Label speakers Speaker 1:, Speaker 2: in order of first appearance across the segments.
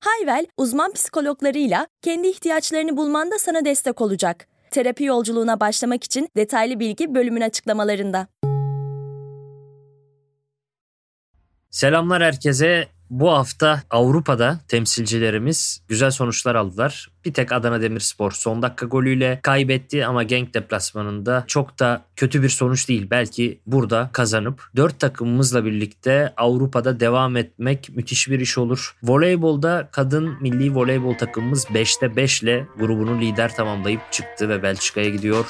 Speaker 1: Hayvel, uzman psikologlarıyla kendi ihtiyaçlarını bulmanda sana destek olacak. Terapi yolculuğuna başlamak için detaylı bilgi bölümün açıklamalarında.
Speaker 2: Selamlar herkese. Bu hafta Avrupa'da temsilcilerimiz güzel sonuçlar aldılar. Bir tek Adana Demirspor son dakika golüyle kaybetti ama Genk deplasmanında çok da kötü bir sonuç değil. Belki burada kazanıp 4 takımımızla birlikte Avrupa'da devam etmek müthiş bir iş olur. Voleybolda kadın milli voleybol takımımız 5'te 5 ile grubunu lider tamamlayıp çıktı ve Belçika'ya gidiyor.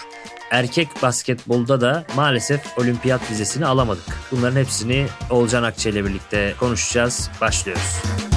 Speaker 2: Erkek basketbolda da maalesef olimpiyat vizesini alamadık. Bunların hepsini Olcan Akçe ile birlikte konuşacağız. Başlıyoruz.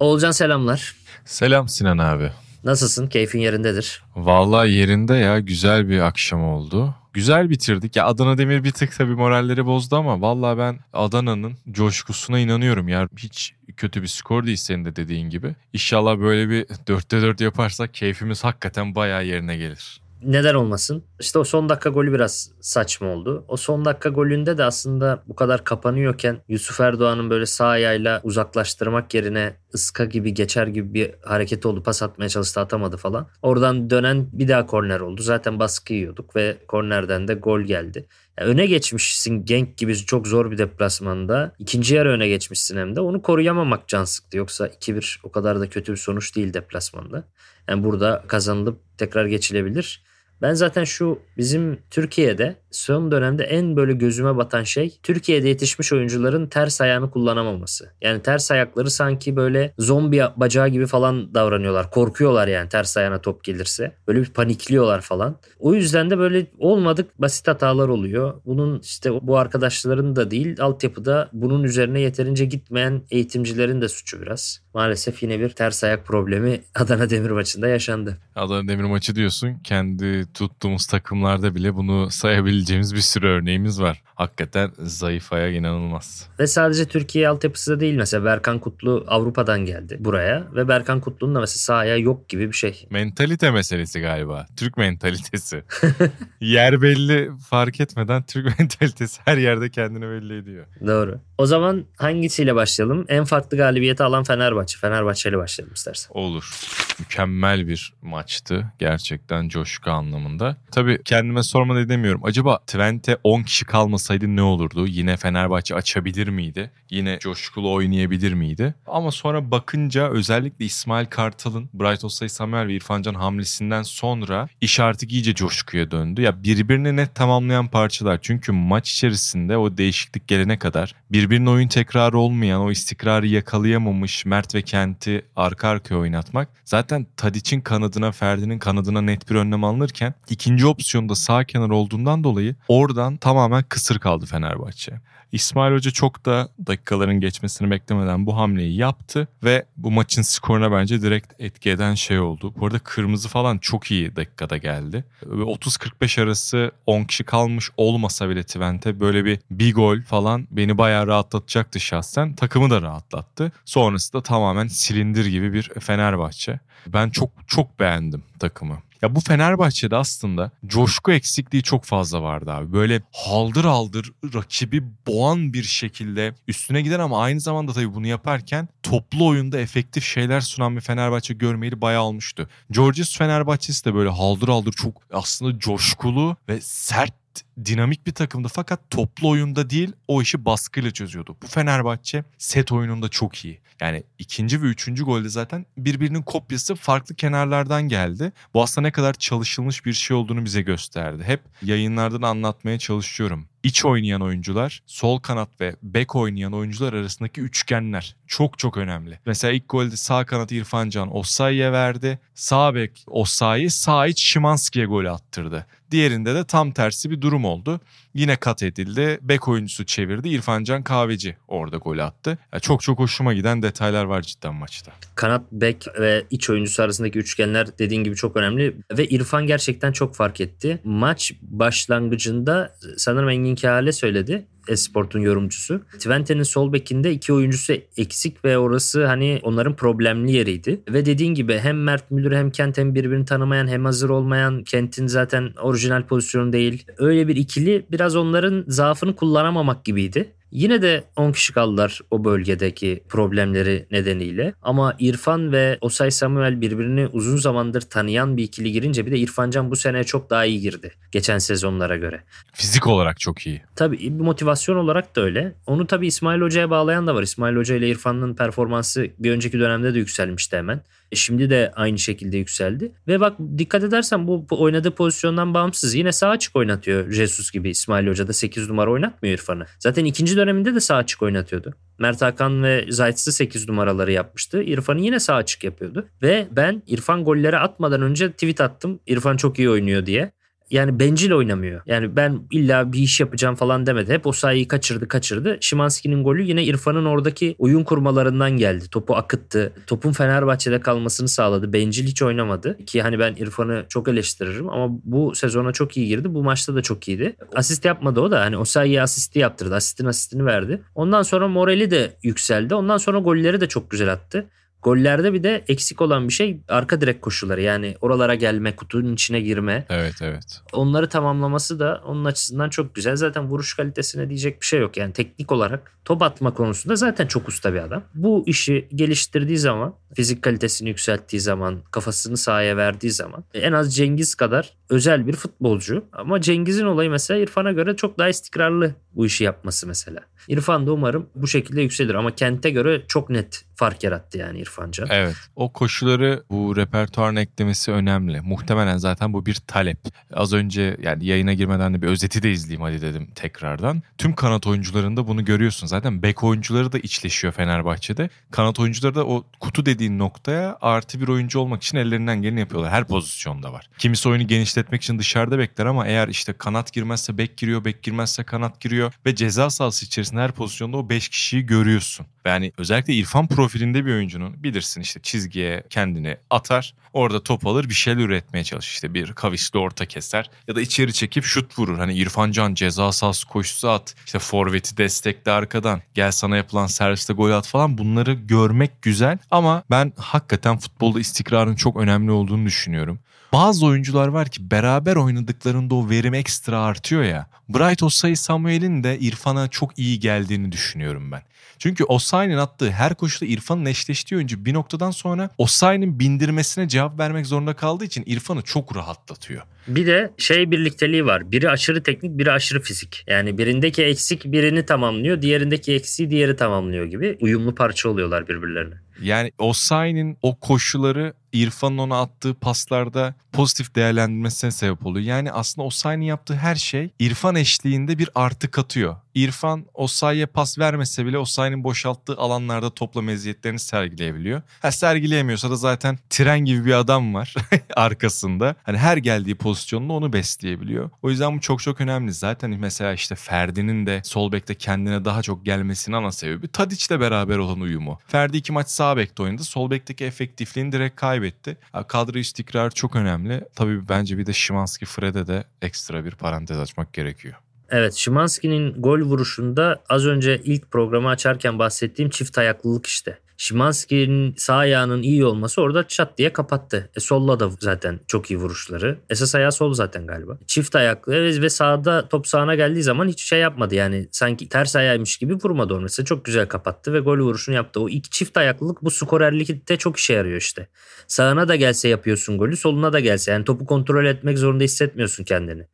Speaker 2: Olcan selamlar.
Speaker 3: Selam Sinan abi.
Speaker 2: Nasılsın? Keyfin yerindedir.
Speaker 3: Vallahi yerinde ya güzel bir akşam oldu. Güzel bitirdik. Ya Adana Demir bir tık tabii moralleri bozdu ama vallahi ben Adana'nın coşkusuna inanıyorum. Ya hiç kötü bir skor değil senin de dediğin gibi. İnşallah böyle bir 4'te 4 yaparsak keyfimiz hakikaten bayağı yerine gelir
Speaker 2: neden olmasın? İşte o son dakika golü biraz saçma oldu. O son dakika golünde de aslında bu kadar kapanıyorken Yusuf Erdoğan'ın böyle sağ ayağıyla uzaklaştırmak yerine ıska gibi geçer gibi bir hareket oldu. Pas atmaya çalıştı atamadı falan. Oradan dönen bir daha korner oldu. Zaten baskı yiyorduk ve kornerden de gol geldi. Yani öne geçmişsin Genk gibi çok zor bir deplasmanda. İkinci yarı öne geçmişsin hem de. Onu koruyamamak can sıktı. Yoksa 2-1 o kadar da kötü bir sonuç değil deplasmanda. Yani burada kazanılıp tekrar geçilebilir. Ben zaten şu bizim Türkiye'de son dönemde en böyle gözüme batan şey Türkiye'de yetişmiş oyuncuların ters ayağını kullanamaması. Yani ters ayakları sanki böyle zombi bacağı gibi falan davranıyorlar. Korkuyorlar yani ters ayağına top gelirse. Böyle bir panikliyorlar falan. O yüzden de böyle olmadık basit hatalar oluyor. Bunun işte bu arkadaşların da değil altyapıda bunun üzerine yeterince gitmeyen eğitimcilerin de suçu biraz. Maalesef yine bir ters ayak problemi Adana Demir maçında yaşandı.
Speaker 3: Adana Demir maçı diyorsun. Kendi tuttuğumuz takımlarda bile bunu sayabileceğimiz bir sürü örneğimiz var. Hakikaten zayıf ayak inanılmaz.
Speaker 2: Ve sadece Türkiye altyapısı da değil mesela Berkan Kutlu Avrupa'dan geldi buraya ve Berkan Kutlu'nun da mesela sahaya yok gibi bir şey.
Speaker 3: Mentalite meselesi galiba. Türk mentalitesi. Yer belli fark etmeden Türk mentalitesi her yerde kendini belli ediyor.
Speaker 2: Doğru. O zaman hangisiyle başlayalım? En farklı galibiyeti alan Fenerbahçe. Fenerbahçe ile başlayalım istersen.
Speaker 3: Olur. Mükemmel bir maçtı. Gerçekten coşku anlamında. Tabii kendime sormadan edemiyorum. Acaba Twente 10 kişi kalmasaydı ne olurdu? Yine Fenerbahçe açabilir miydi? Yine coşkulu oynayabilir miydi? Ama sonra bakınca özellikle İsmail Kartal'ın Bright Osay Samuel ve İrfancan hamlesinden sonra iş artık iyice coşkuya döndü. Ya birbirini net tamamlayan parçalar. Çünkü maç içerisinde o değişiklik gelene kadar birbirinin oyun tekrarı olmayan, o istikrarı yakalayamamış Mert ve Kent'i arka arkaya oynatmak zaten Tadic'in kanadına, Ferdi'nin kanadına net bir önlem alınırken ikinci opsiyonda sağ kenar olduğundan dolayı oradan tamamen kısır kaldı Fenerbahçe. İsmail Hoca çok da dakikaların geçmesini beklemeden bu hamleyi yaptı ve bu maçın skoruna bence direkt etki eden şey oldu. Bu arada kırmızı falan çok iyi dakikada geldi. 30-45 arası 10 kişi kalmış olmasa bile Twente böyle bir bir gol falan beni bayağı rahatlatacaktı şahsen. Takımı da rahatlattı. Sonrasında tamamen silindir gibi bir Fenerbahçe. Ben çok çok beğendim takımı. Ya bu Fenerbahçe'de aslında coşku eksikliği çok fazla vardı abi. Böyle haldır haldır rakibi boğan bir şekilde üstüne giden ama aynı zamanda tabii bunu yaparken toplu oyunda efektif şeyler sunan bir Fenerbahçe görmeyi bayağı almıştı. Georges Fenerbahçe'si de böyle haldır haldır çok aslında coşkulu ve sert dinamik bir takımdı fakat toplu oyunda değil o işi baskıyla çözüyordu. Bu Fenerbahçe set oyununda çok iyi. Yani ikinci ve üçüncü golde zaten birbirinin kopyası farklı kenarlardan geldi. Bu aslında ne kadar çalışılmış bir şey olduğunu bize gösterdi. Hep yayınlardan anlatmaya çalışıyorum. İç oynayan oyuncular, sol kanat ve bek oynayan oyuncular arasındaki üçgenler çok çok önemli. Mesela ilk golde sağ kanat İrfan Can Osayi'ye verdi. Sağ bek Osayi, sağ iç Şimanski'ye gol attırdı. Diğerinde de tam tersi bir durum oldu. Yine kat edildi. Bek oyuncusu çevirdi. İrfancan Kahveci orada gol attı. Yani çok çok hoşuma giden detaylar var cidden maçta.
Speaker 2: Kanat, bek ve iç oyuncusu arasındaki üçgenler dediğin gibi çok önemli. Ve İrfan gerçekten çok fark etti. Maç başlangıcında sanırım Engin Kehale söyledi. Esport'un yorumcusu. Twente'nin sol bekinde iki oyuncusu eksik ve orası hani onların problemli yeriydi. Ve dediğin gibi hem Mert Müldür hem Kent hem birbirini tanımayan hem hazır olmayan Kent'in zaten orijinal pozisyonu değil. Öyle bir ikili biraz onların zaafını kullanamamak gibiydi. Yine de 10 kişi kaldılar o bölgedeki problemleri nedeniyle. Ama İrfan ve Osay Samuel birbirini uzun zamandır tanıyan bir ikili girince bir de İrfancan bu sene çok daha iyi girdi. Geçen sezonlara göre.
Speaker 3: Fizik olarak çok iyi.
Speaker 2: Tabii motivasyon olarak da öyle. Onu tabii İsmail Hoca'ya bağlayan da var. İsmail Hoca ile İrfan'ın performansı bir önceki dönemde de yükselmişti hemen. E, şimdi de aynı şekilde yükseldi. Ve bak dikkat edersen bu oynadığı pozisyondan bağımsız yine sağ açık oynatıyor Jesus gibi İsmail Hoca da 8 numara oynatmıyor İrfan'ı. Zaten ikinci döneminde de sağ açık oynatıyordu. Mert Hakan ve Zayt'sı 8 numaraları yapmıştı. İrfan'ı yine sağ açık yapıyordu. Ve ben İrfan golleri atmadan önce tweet attım. İrfan çok iyi oynuyor diye yani bencil oynamıyor. Yani ben illa bir iş yapacağım falan demedi. Hep o sayıyı kaçırdı kaçırdı. Şimanski'nin golü yine İrfan'ın oradaki oyun kurmalarından geldi. Topu akıttı. Topun Fenerbahçe'de kalmasını sağladı. Bencil hiç oynamadı. Ki hani ben İrfan'ı çok eleştiririm ama bu sezona çok iyi girdi. Bu maçta da çok iyiydi. Asist yapmadı o da. Hani o sayıyı asisti yaptırdı. Asistin asistini verdi. Ondan sonra morali de yükseldi. Ondan sonra golleri de çok güzel attı. Gollerde bir de eksik olan bir şey arka direk koşuları. Yani oralara gelme, kutunun içine girme.
Speaker 3: Evet evet.
Speaker 2: Onları tamamlaması da onun açısından çok güzel. Zaten vuruş kalitesine diyecek bir şey yok. Yani teknik olarak top atma konusunda zaten çok usta bir adam. Bu işi geliştirdiği zaman, fizik kalitesini yükselttiği zaman, kafasını sahaya verdiği zaman en az Cengiz kadar özel bir futbolcu. Ama Cengiz'in olayı mesela İrfan'a göre çok daha istikrarlı bu işi yapması mesela. İrfan da umarım bu şekilde yükselir ama Kent'e göre çok net fark yarattı yani İrfanca.
Speaker 3: Evet. O koşuları bu repertuarına eklemesi önemli. Muhtemelen zaten bu bir talep. Az önce yani yayına girmeden de bir özeti de izleyeyim hadi dedim tekrardan. Tüm kanat oyuncularında bunu görüyorsun. Zaten bek oyuncuları da içleşiyor Fenerbahçe'de. Kanat oyuncuları da o kutu dediğin noktaya artı bir oyuncu olmak için ellerinden geleni yapıyorlar. Her pozisyonda var. Kimisi oyunu genişletmek için dışarıda bekler ama eğer işte kanat girmezse bek giriyor, bek girmezse kanat giriyor ve ceza sahası içerisinde her pozisyonda o 5 kişiyi görüyorsun. Yani özellikle İrfan profilinde bir oyuncunun bilirsin işte çizgiye kendini atar. Orada top alır bir şeyler üretmeye çalışır. İşte bir kavisli orta keser ya da içeri çekip şut vurur. Hani İrfan Can ceza sahası koşusu at. İşte forveti destekle arkadan. Gel sana yapılan serviste gol at falan. Bunları görmek güzel ama ben hakikaten futbolda istikrarın çok önemli olduğunu düşünüyorum. Bazı oyuncular var ki beraber oynadıklarında o verim ekstra artıyor ya. Bright Osayi Samuel'in de İrfan'a çok iyi geldiğini düşünüyorum ben. Çünkü Osayi'nin attığı her koşuda İrfan'ın eşleştiği oyuncu bir noktadan sonra Osayi'nin bindirmesine cevap vermek zorunda kaldığı için İrfan'ı çok rahatlatıyor.
Speaker 2: Bir de şey birlikteliği var. Biri aşırı teknik, biri aşırı fizik. Yani birindeki eksik birini tamamlıyor, diğerindeki eksiği diğeri tamamlıyor gibi uyumlu parça oluyorlar birbirlerine.
Speaker 3: Yani Osayi'nin o koşuları İrfan'ın ona attığı paslarda pozitif değerlendirmesine sebep oluyor. Yani aslında Osayi'nin yaptığı her şey İrfan eşliğinde bir artı katıyor. İrfan Osayi'ye pas vermese bile Osayi'nin boşalttığı alanlarda topla meziyetlerini sergileyebiliyor. Ha sergileyemiyorsa da zaten tren gibi bir adam var arkasında. Hani her geldiği pozisyonda onu besleyebiliyor. O yüzden bu çok çok önemli. Zaten mesela işte Ferdi'nin de sol bekte kendine daha çok gelmesinin ana sebebi Tadic'le beraber olan uyumu. Ferdi iki maç sağ bekte oynadı. Sol bekteki efektifliğini direkt kaybetti. Kadro istikrar çok önemli. Tabii bence bir de Şimanski Fred'e de ekstra bir parantez açmak gerekiyor.
Speaker 2: Evet Şimanski'nin gol vuruşunda az önce ilk programı açarken bahsettiğim çift ayaklılık işte. Şimanski'nin sağ ayağının iyi olması orada çat diye kapattı. E, solla da zaten çok iyi vuruşları. Esas ayağı sol zaten galiba. Çift ayaklı ve sağda top sağına geldiği zaman hiç şey yapmadı yani. Sanki ters ayağıymış gibi vurmadı onu. Mesela çok güzel kapattı ve gol vuruşunu yaptı. O iki çift ayaklılık bu skorerlikte çok işe yarıyor işte. Sağına da gelse yapıyorsun golü soluna da gelse. Yani topu kontrol etmek zorunda hissetmiyorsun kendini.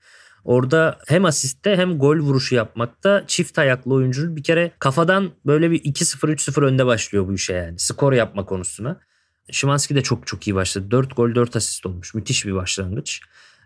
Speaker 2: Orada hem asiste hem gol vuruşu yapmakta çift ayaklı oyuncunun bir kere kafadan böyle bir 2-0 3-0 önde başlıyor bu işe yani. Skor yapma konusuna. Şimanski de çok çok iyi başladı. 4 gol 4 asist olmuş. Müthiş bir başlangıç.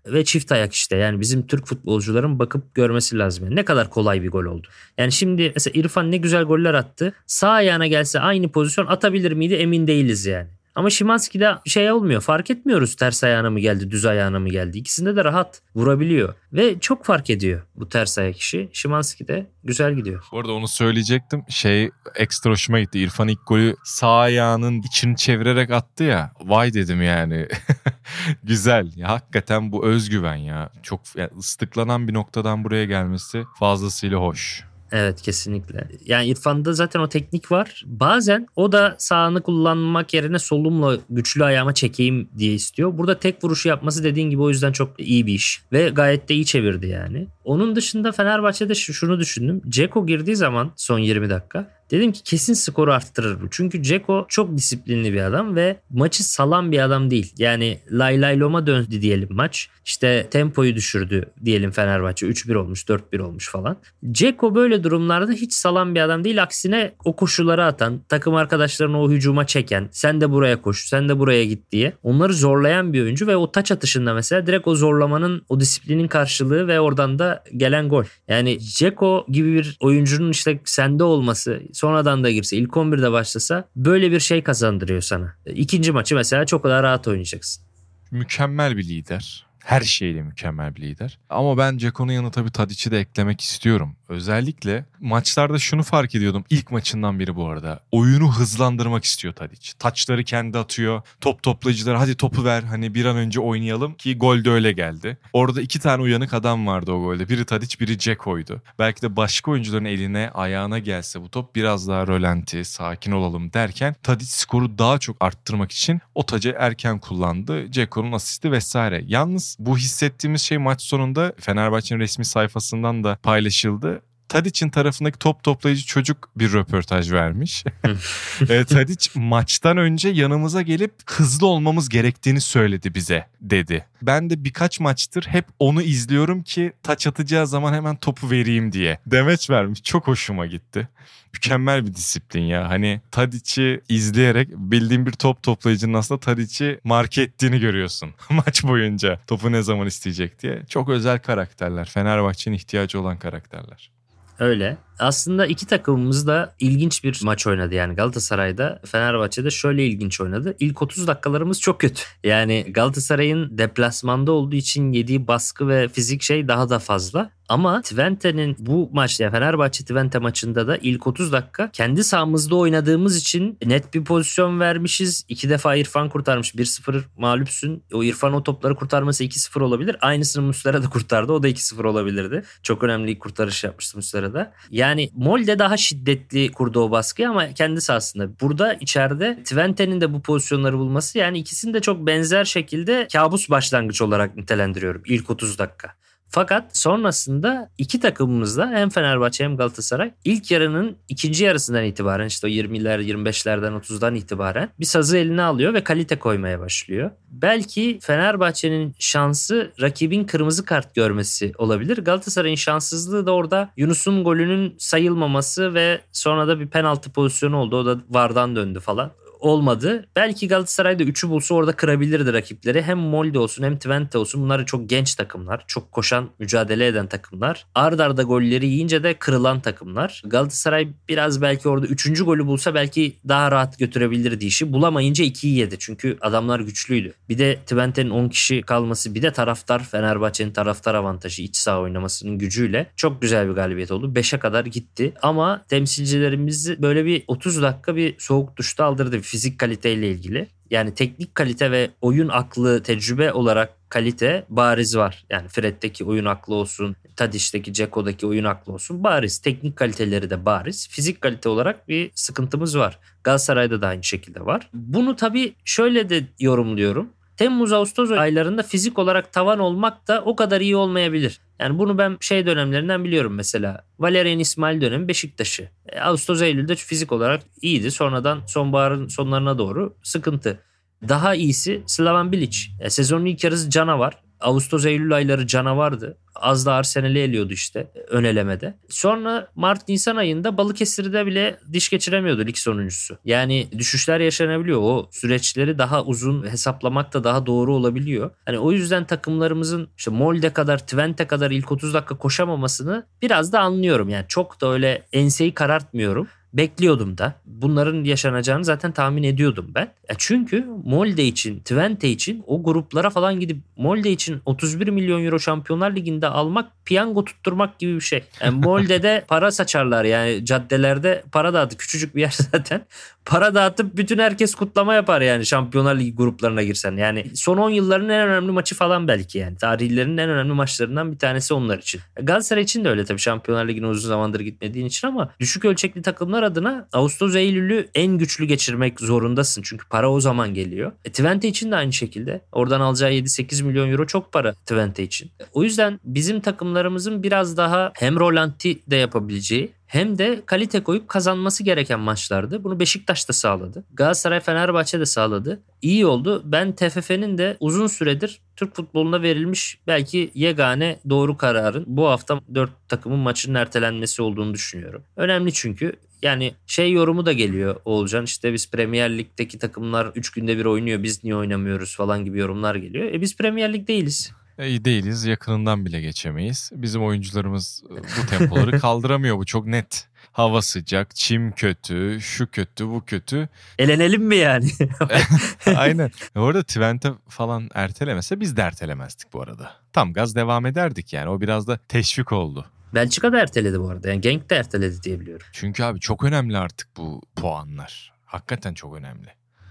Speaker 2: Ve çift ayak işte yani bizim Türk futbolcuların bakıp görmesi lazım. Yani ne kadar kolay bir gol oldu. Yani şimdi mesela İrfan ne güzel goller attı. Sağ ayağına gelse aynı pozisyon atabilir miydi emin değiliz yani. Ama Şimanski'de şey olmuyor. Fark etmiyoruz ters ayağına mı geldi, düz ayağına mı geldi. İkisinde de rahat vurabiliyor. Ve çok fark ediyor bu ters ayak işi. Şimanski de güzel gidiyor.
Speaker 3: Bu arada onu söyleyecektim. Şey ekstra hoşuma gitti. İrfan ilk golü sağ ayağının içini çevirerek attı ya. Vay dedim yani. güzel. Ya, hakikaten bu özgüven ya. Çok yani ıslıklanan bir noktadan buraya gelmesi fazlasıyla hoş.
Speaker 2: Evet kesinlikle. Yani İrfan'da zaten o teknik var. Bazen o da sağını kullanmak yerine solumla güçlü ayağıma çekeyim diye istiyor. Burada tek vuruşu yapması dediğin gibi o yüzden çok iyi bir iş. Ve gayet de iyi çevirdi yani. Onun dışında Fenerbahçe'de şunu düşündüm. Ceko girdiği zaman son 20 dakika Dedim ki kesin skoru arttırır bu. Çünkü Ceko çok disiplinli bir adam ve maçı salan bir adam değil. Yani lay lay loma döndü diyelim maç. İşte tempoyu düşürdü diyelim Fenerbahçe. 3-1 olmuş 4-1 olmuş falan. Ceko böyle durumlarda hiç salan bir adam değil. Aksine o koşuları atan, takım arkadaşlarını o hücuma çeken, sen de buraya koş, sen de buraya git diye onları zorlayan bir oyuncu ve o taç atışında mesela direkt o zorlamanın, o disiplinin karşılığı ve oradan da gelen gol. Yani Ceko gibi bir oyuncunun işte sende olması, sonradan da girse ilk 11'de başlasa böyle bir şey kazandırıyor sana. İkinci maçı mesela çok daha rahat oynayacaksın.
Speaker 3: Mükemmel bir lider her şeyle mükemmel bir lider. Ama ben Ceko'nun yanına tabii Tadic'i de eklemek istiyorum. Özellikle maçlarda şunu fark ediyordum ilk maçından beri bu arada. Oyunu hızlandırmak istiyor Tadic. Taçları kendi atıyor. Top toplayıcılara hadi topu ver hani bir an önce oynayalım ki gol de öyle geldi. Orada iki tane uyanık adam vardı o golde. Biri Tadic biri Ceko'ydu. Belki de başka oyuncuların eline ayağına gelse bu top biraz daha rölanti sakin olalım derken Tadic skoru daha çok arttırmak için o tacı erken kullandı. Ceko'nun asisti vesaire. Yalnız bu hissettiğimiz şey maç sonunda Fenerbahçe'nin resmi sayfasından da paylaşıldı. Tadic'in tarafındaki top toplayıcı çocuk bir röportaj vermiş. e, Tadic maçtan önce yanımıza gelip hızlı olmamız gerektiğini söyledi bize dedi. Ben de birkaç maçtır hep onu izliyorum ki taç atacağı zaman hemen topu vereyim diye. Demeç vermiş çok hoşuma gitti. Mükemmel bir disiplin ya. Hani Tadic'i izleyerek bildiğim bir top toplayıcının aslında Tadic'i mark ettiğini görüyorsun maç boyunca. Topu ne zaman isteyecek diye. Çok özel karakterler. Fenerbahçe'nin ihtiyacı olan karakterler.
Speaker 2: Öyle. Aslında iki takımımız da ilginç bir maç oynadı yani Galatasaray'da Fenerbahçe'de şöyle ilginç oynadı. İlk 30 dakikalarımız çok kötü. Yani Galatasaray'ın deplasmanda olduğu için yediği baskı ve fizik şey daha da fazla. Ama Twente'nin bu maçta yani Fenerbahçe Twente maçında da ilk 30 dakika kendi sahamızda oynadığımız için net bir pozisyon vermişiz. İki defa İrfan kurtarmış. 1-0 mağlupsun. O İrfan o topları kurtarması 2-0 olabilir. Aynısını Muslera da kurtardı. O da 2-0 olabilirdi. Çok önemli kurtarış yapmıştı Muslera da. Yani Molde daha şiddetli kurdu o baskıyı ama kendisi aslında. Burada içeride Twente'nin de bu pozisyonları bulması yani ikisini de çok benzer şekilde kabus başlangıç olarak nitelendiriyorum ilk 30 dakika. Fakat sonrasında iki takımımız da hem Fenerbahçe hem Galatasaray ilk yarının ikinci yarısından itibaren işte o 20'ler 25'lerden 30'dan itibaren bir sazı eline alıyor ve kalite koymaya başlıyor. Belki Fenerbahçe'nin şansı rakibin kırmızı kart görmesi olabilir. Galatasaray'ın şanssızlığı da orada Yunus'un golünün sayılmaması ve sonra da bir penaltı pozisyonu oldu. O da vardan döndü falan olmadı. Belki Galatasaray da 3'ü bulsa orada kırabilirdi rakipleri. Hem Molde olsun hem Twente olsun. Bunlar çok genç takımlar. Çok koşan, mücadele eden takımlar. Ard arda golleri yiyince de kırılan takımlar. Galatasaray biraz belki orada 3. golü bulsa belki daha rahat götürebilirdi işi. Bulamayınca 2'yi yedi. Çünkü adamlar güçlüydü. Bir de Twente'nin 10 kişi kalması bir de taraftar Fenerbahçe'nin taraftar avantajı iç saha oynamasının gücüyle çok güzel bir galibiyet oldu. 5'e kadar gitti. Ama temsilcilerimizi böyle bir 30 dakika bir soğuk duşta aldırdı fizik kaliteyle ilgili. Yani teknik kalite ve oyun aklı tecrübe olarak kalite bariz var. Yani Fred'deki oyun aklı olsun, Tadiş'teki, Ceko'daki oyun aklı olsun bariz. Teknik kaliteleri de bariz. Fizik kalite olarak bir sıkıntımız var. Galatasaray'da da aynı şekilde var. Bunu tabii şöyle de yorumluyorum. Temmuz-Ağustos aylarında fizik olarak tavan olmak da o kadar iyi olmayabilir. Yani bunu ben şey dönemlerinden biliyorum mesela. Valerian İsmail dönemi Beşiktaş'ı. E, Ağustos Eylül'de fizik olarak iyiydi. Sonradan sonbaharın sonlarına doğru sıkıntı. Daha iyisi Slavan Bilic. E, sezonun ilk yarısı canavar. Ağustos Eylül ayları canavardı. Az da Arsenal'i eliyordu işte ön elemede. Sonra Mart Nisan ayında Balıkesir'de bile diş geçiremiyordu lig sonuncusu. Yani düşüşler yaşanabiliyor. O süreçleri daha uzun hesaplamak da daha doğru olabiliyor. Hani o yüzden takımlarımızın işte Molde kadar, Twente kadar ilk 30 dakika koşamamasını biraz da anlıyorum. Yani çok da öyle enseyi karartmıyorum. Bekliyordum da. Bunların yaşanacağını zaten tahmin ediyordum ben. Ya çünkü Molde için, Twente için o gruplara falan gidip Molde için 31 milyon euro Şampiyonlar Ligi'nde almak piyango tutturmak gibi bir şey. Yani Molde'de para saçarlar yani caddelerde para dağıtı küçücük bir yer zaten. Para dağıtıp bütün herkes kutlama yapar yani Şampiyonlar Ligi gruplarına girsen. Yani son 10 yılların en önemli maçı falan belki yani. Tarihlerinin en önemli maçlarından bir tanesi onlar için. Galatasaray için de öyle tabii Şampiyonlar Ligi'ne uzun zamandır gitmediğin için ama düşük ölçekli takımlar adına Ağustos Eylül'ü en güçlü geçirmek zorundasın. Çünkü para o zaman geliyor. E, Twente için de aynı şekilde. Oradan alacağı 7-8 milyon euro çok para Twente için. O yüzden bizim takımlarımızın biraz daha hem rolanti de yapabileceği hem de kalite koyup kazanması gereken maçlardı. Bunu Beşiktaş da sağladı. Galatasaray Fenerbahçe de sağladı. İyi oldu. Ben TFF'nin de uzun süredir Türk futboluna verilmiş belki yegane doğru kararın bu hafta 4 takımın maçının ertelenmesi olduğunu düşünüyorum. Önemli çünkü yani şey yorumu da geliyor Oğulcan işte biz Premier Lig'deki takımlar 3 günde bir oynuyor biz niye oynamıyoruz falan gibi yorumlar geliyor. E biz Premier Lig değiliz.
Speaker 3: İyi değiliz. Yakınından bile geçemeyiz. Bizim oyuncularımız e, bu tempoları kaldıramıyor. Bu çok net. Hava sıcak, çim kötü, şu kötü, bu kötü.
Speaker 2: Elenelim mi yani?
Speaker 3: Aynen. Orada Twente falan ertelemese biz de ertelemezdik bu arada. Tam gaz devam ederdik yani. O biraz da teşvik oldu.
Speaker 2: Belçika da erteledi bu arada. Yani Genk de erteledi diye biliyorum.
Speaker 3: Çünkü abi çok önemli artık bu puanlar. Hakikaten çok önemli.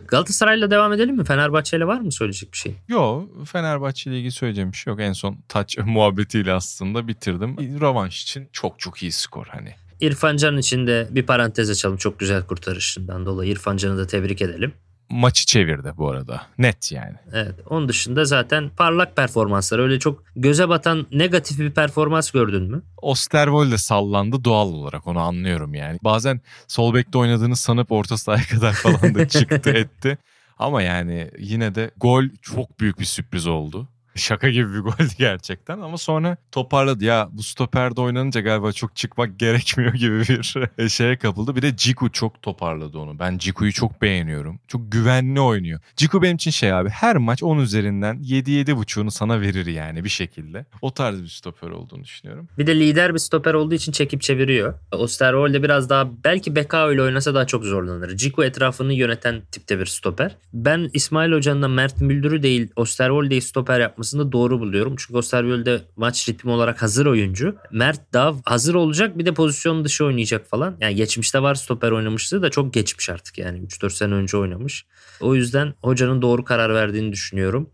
Speaker 2: Galatasaray'la devam edelim mi? Fenerbahçe'yle var mı söyleyecek bir şey?
Speaker 3: Yo Fenerbahçe ile ilgili söyleyeceğim bir şey yok. En son taç muhabbetiyle aslında bitirdim. Rövanş için çok çok iyi skor hani.
Speaker 2: İrfan Can için de bir parantez açalım çok güzel kurtarışından dolayı. İrfan Can'ı da tebrik edelim.
Speaker 3: Maçı çevirdi bu arada. Net yani.
Speaker 2: Evet. Onun dışında zaten parlak performanslar. Öyle çok göze batan negatif bir performans gördün mü?
Speaker 3: Osterwold sallandı doğal olarak onu anlıyorum yani. Bazen sol bekte oynadığını sanıp orta sahaya kadar falan da çıktı etti. Ama yani yine de gol çok büyük bir sürpriz oldu. Şaka gibi bir goldü gerçekten ama sonra toparladı. Ya bu stoperde oynanınca galiba çok çıkmak gerekmiyor gibi bir şeye kapıldı. Bir de Ciku çok toparladı onu. Ben Ciku'yu çok beğeniyorum. Çok güvenli oynuyor. Ciku benim için şey abi her maç 10 üzerinden 7-7.5'unu sana verir yani bir şekilde. O tarz bir stoper olduğunu düşünüyorum.
Speaker 2: Bir de lider bir stoper olduğu için çekip çeviriyor. Osterwolde biraz daha belki Beka ile oynasa daha çok zorlanır. Ciku etrafını yöneten tipte bir stoper. Ben İsmail Hoca'nın da Mert Müldür'ü değil Osterwolde'yi stoper yapması yapmasını doğru buluyorum. Çünkü Osterwolde maç ritmi olarak hazır oyuncu. Mert daha hazır olacak bir de pozisyon dışı oynayacak falan. Yani geçmişte var stoper oynamıştı da çok geçmiş artık yani 3-4 sene önce oynamış. O yüzden hocanın doğru karar verdiğini düşünüyorum.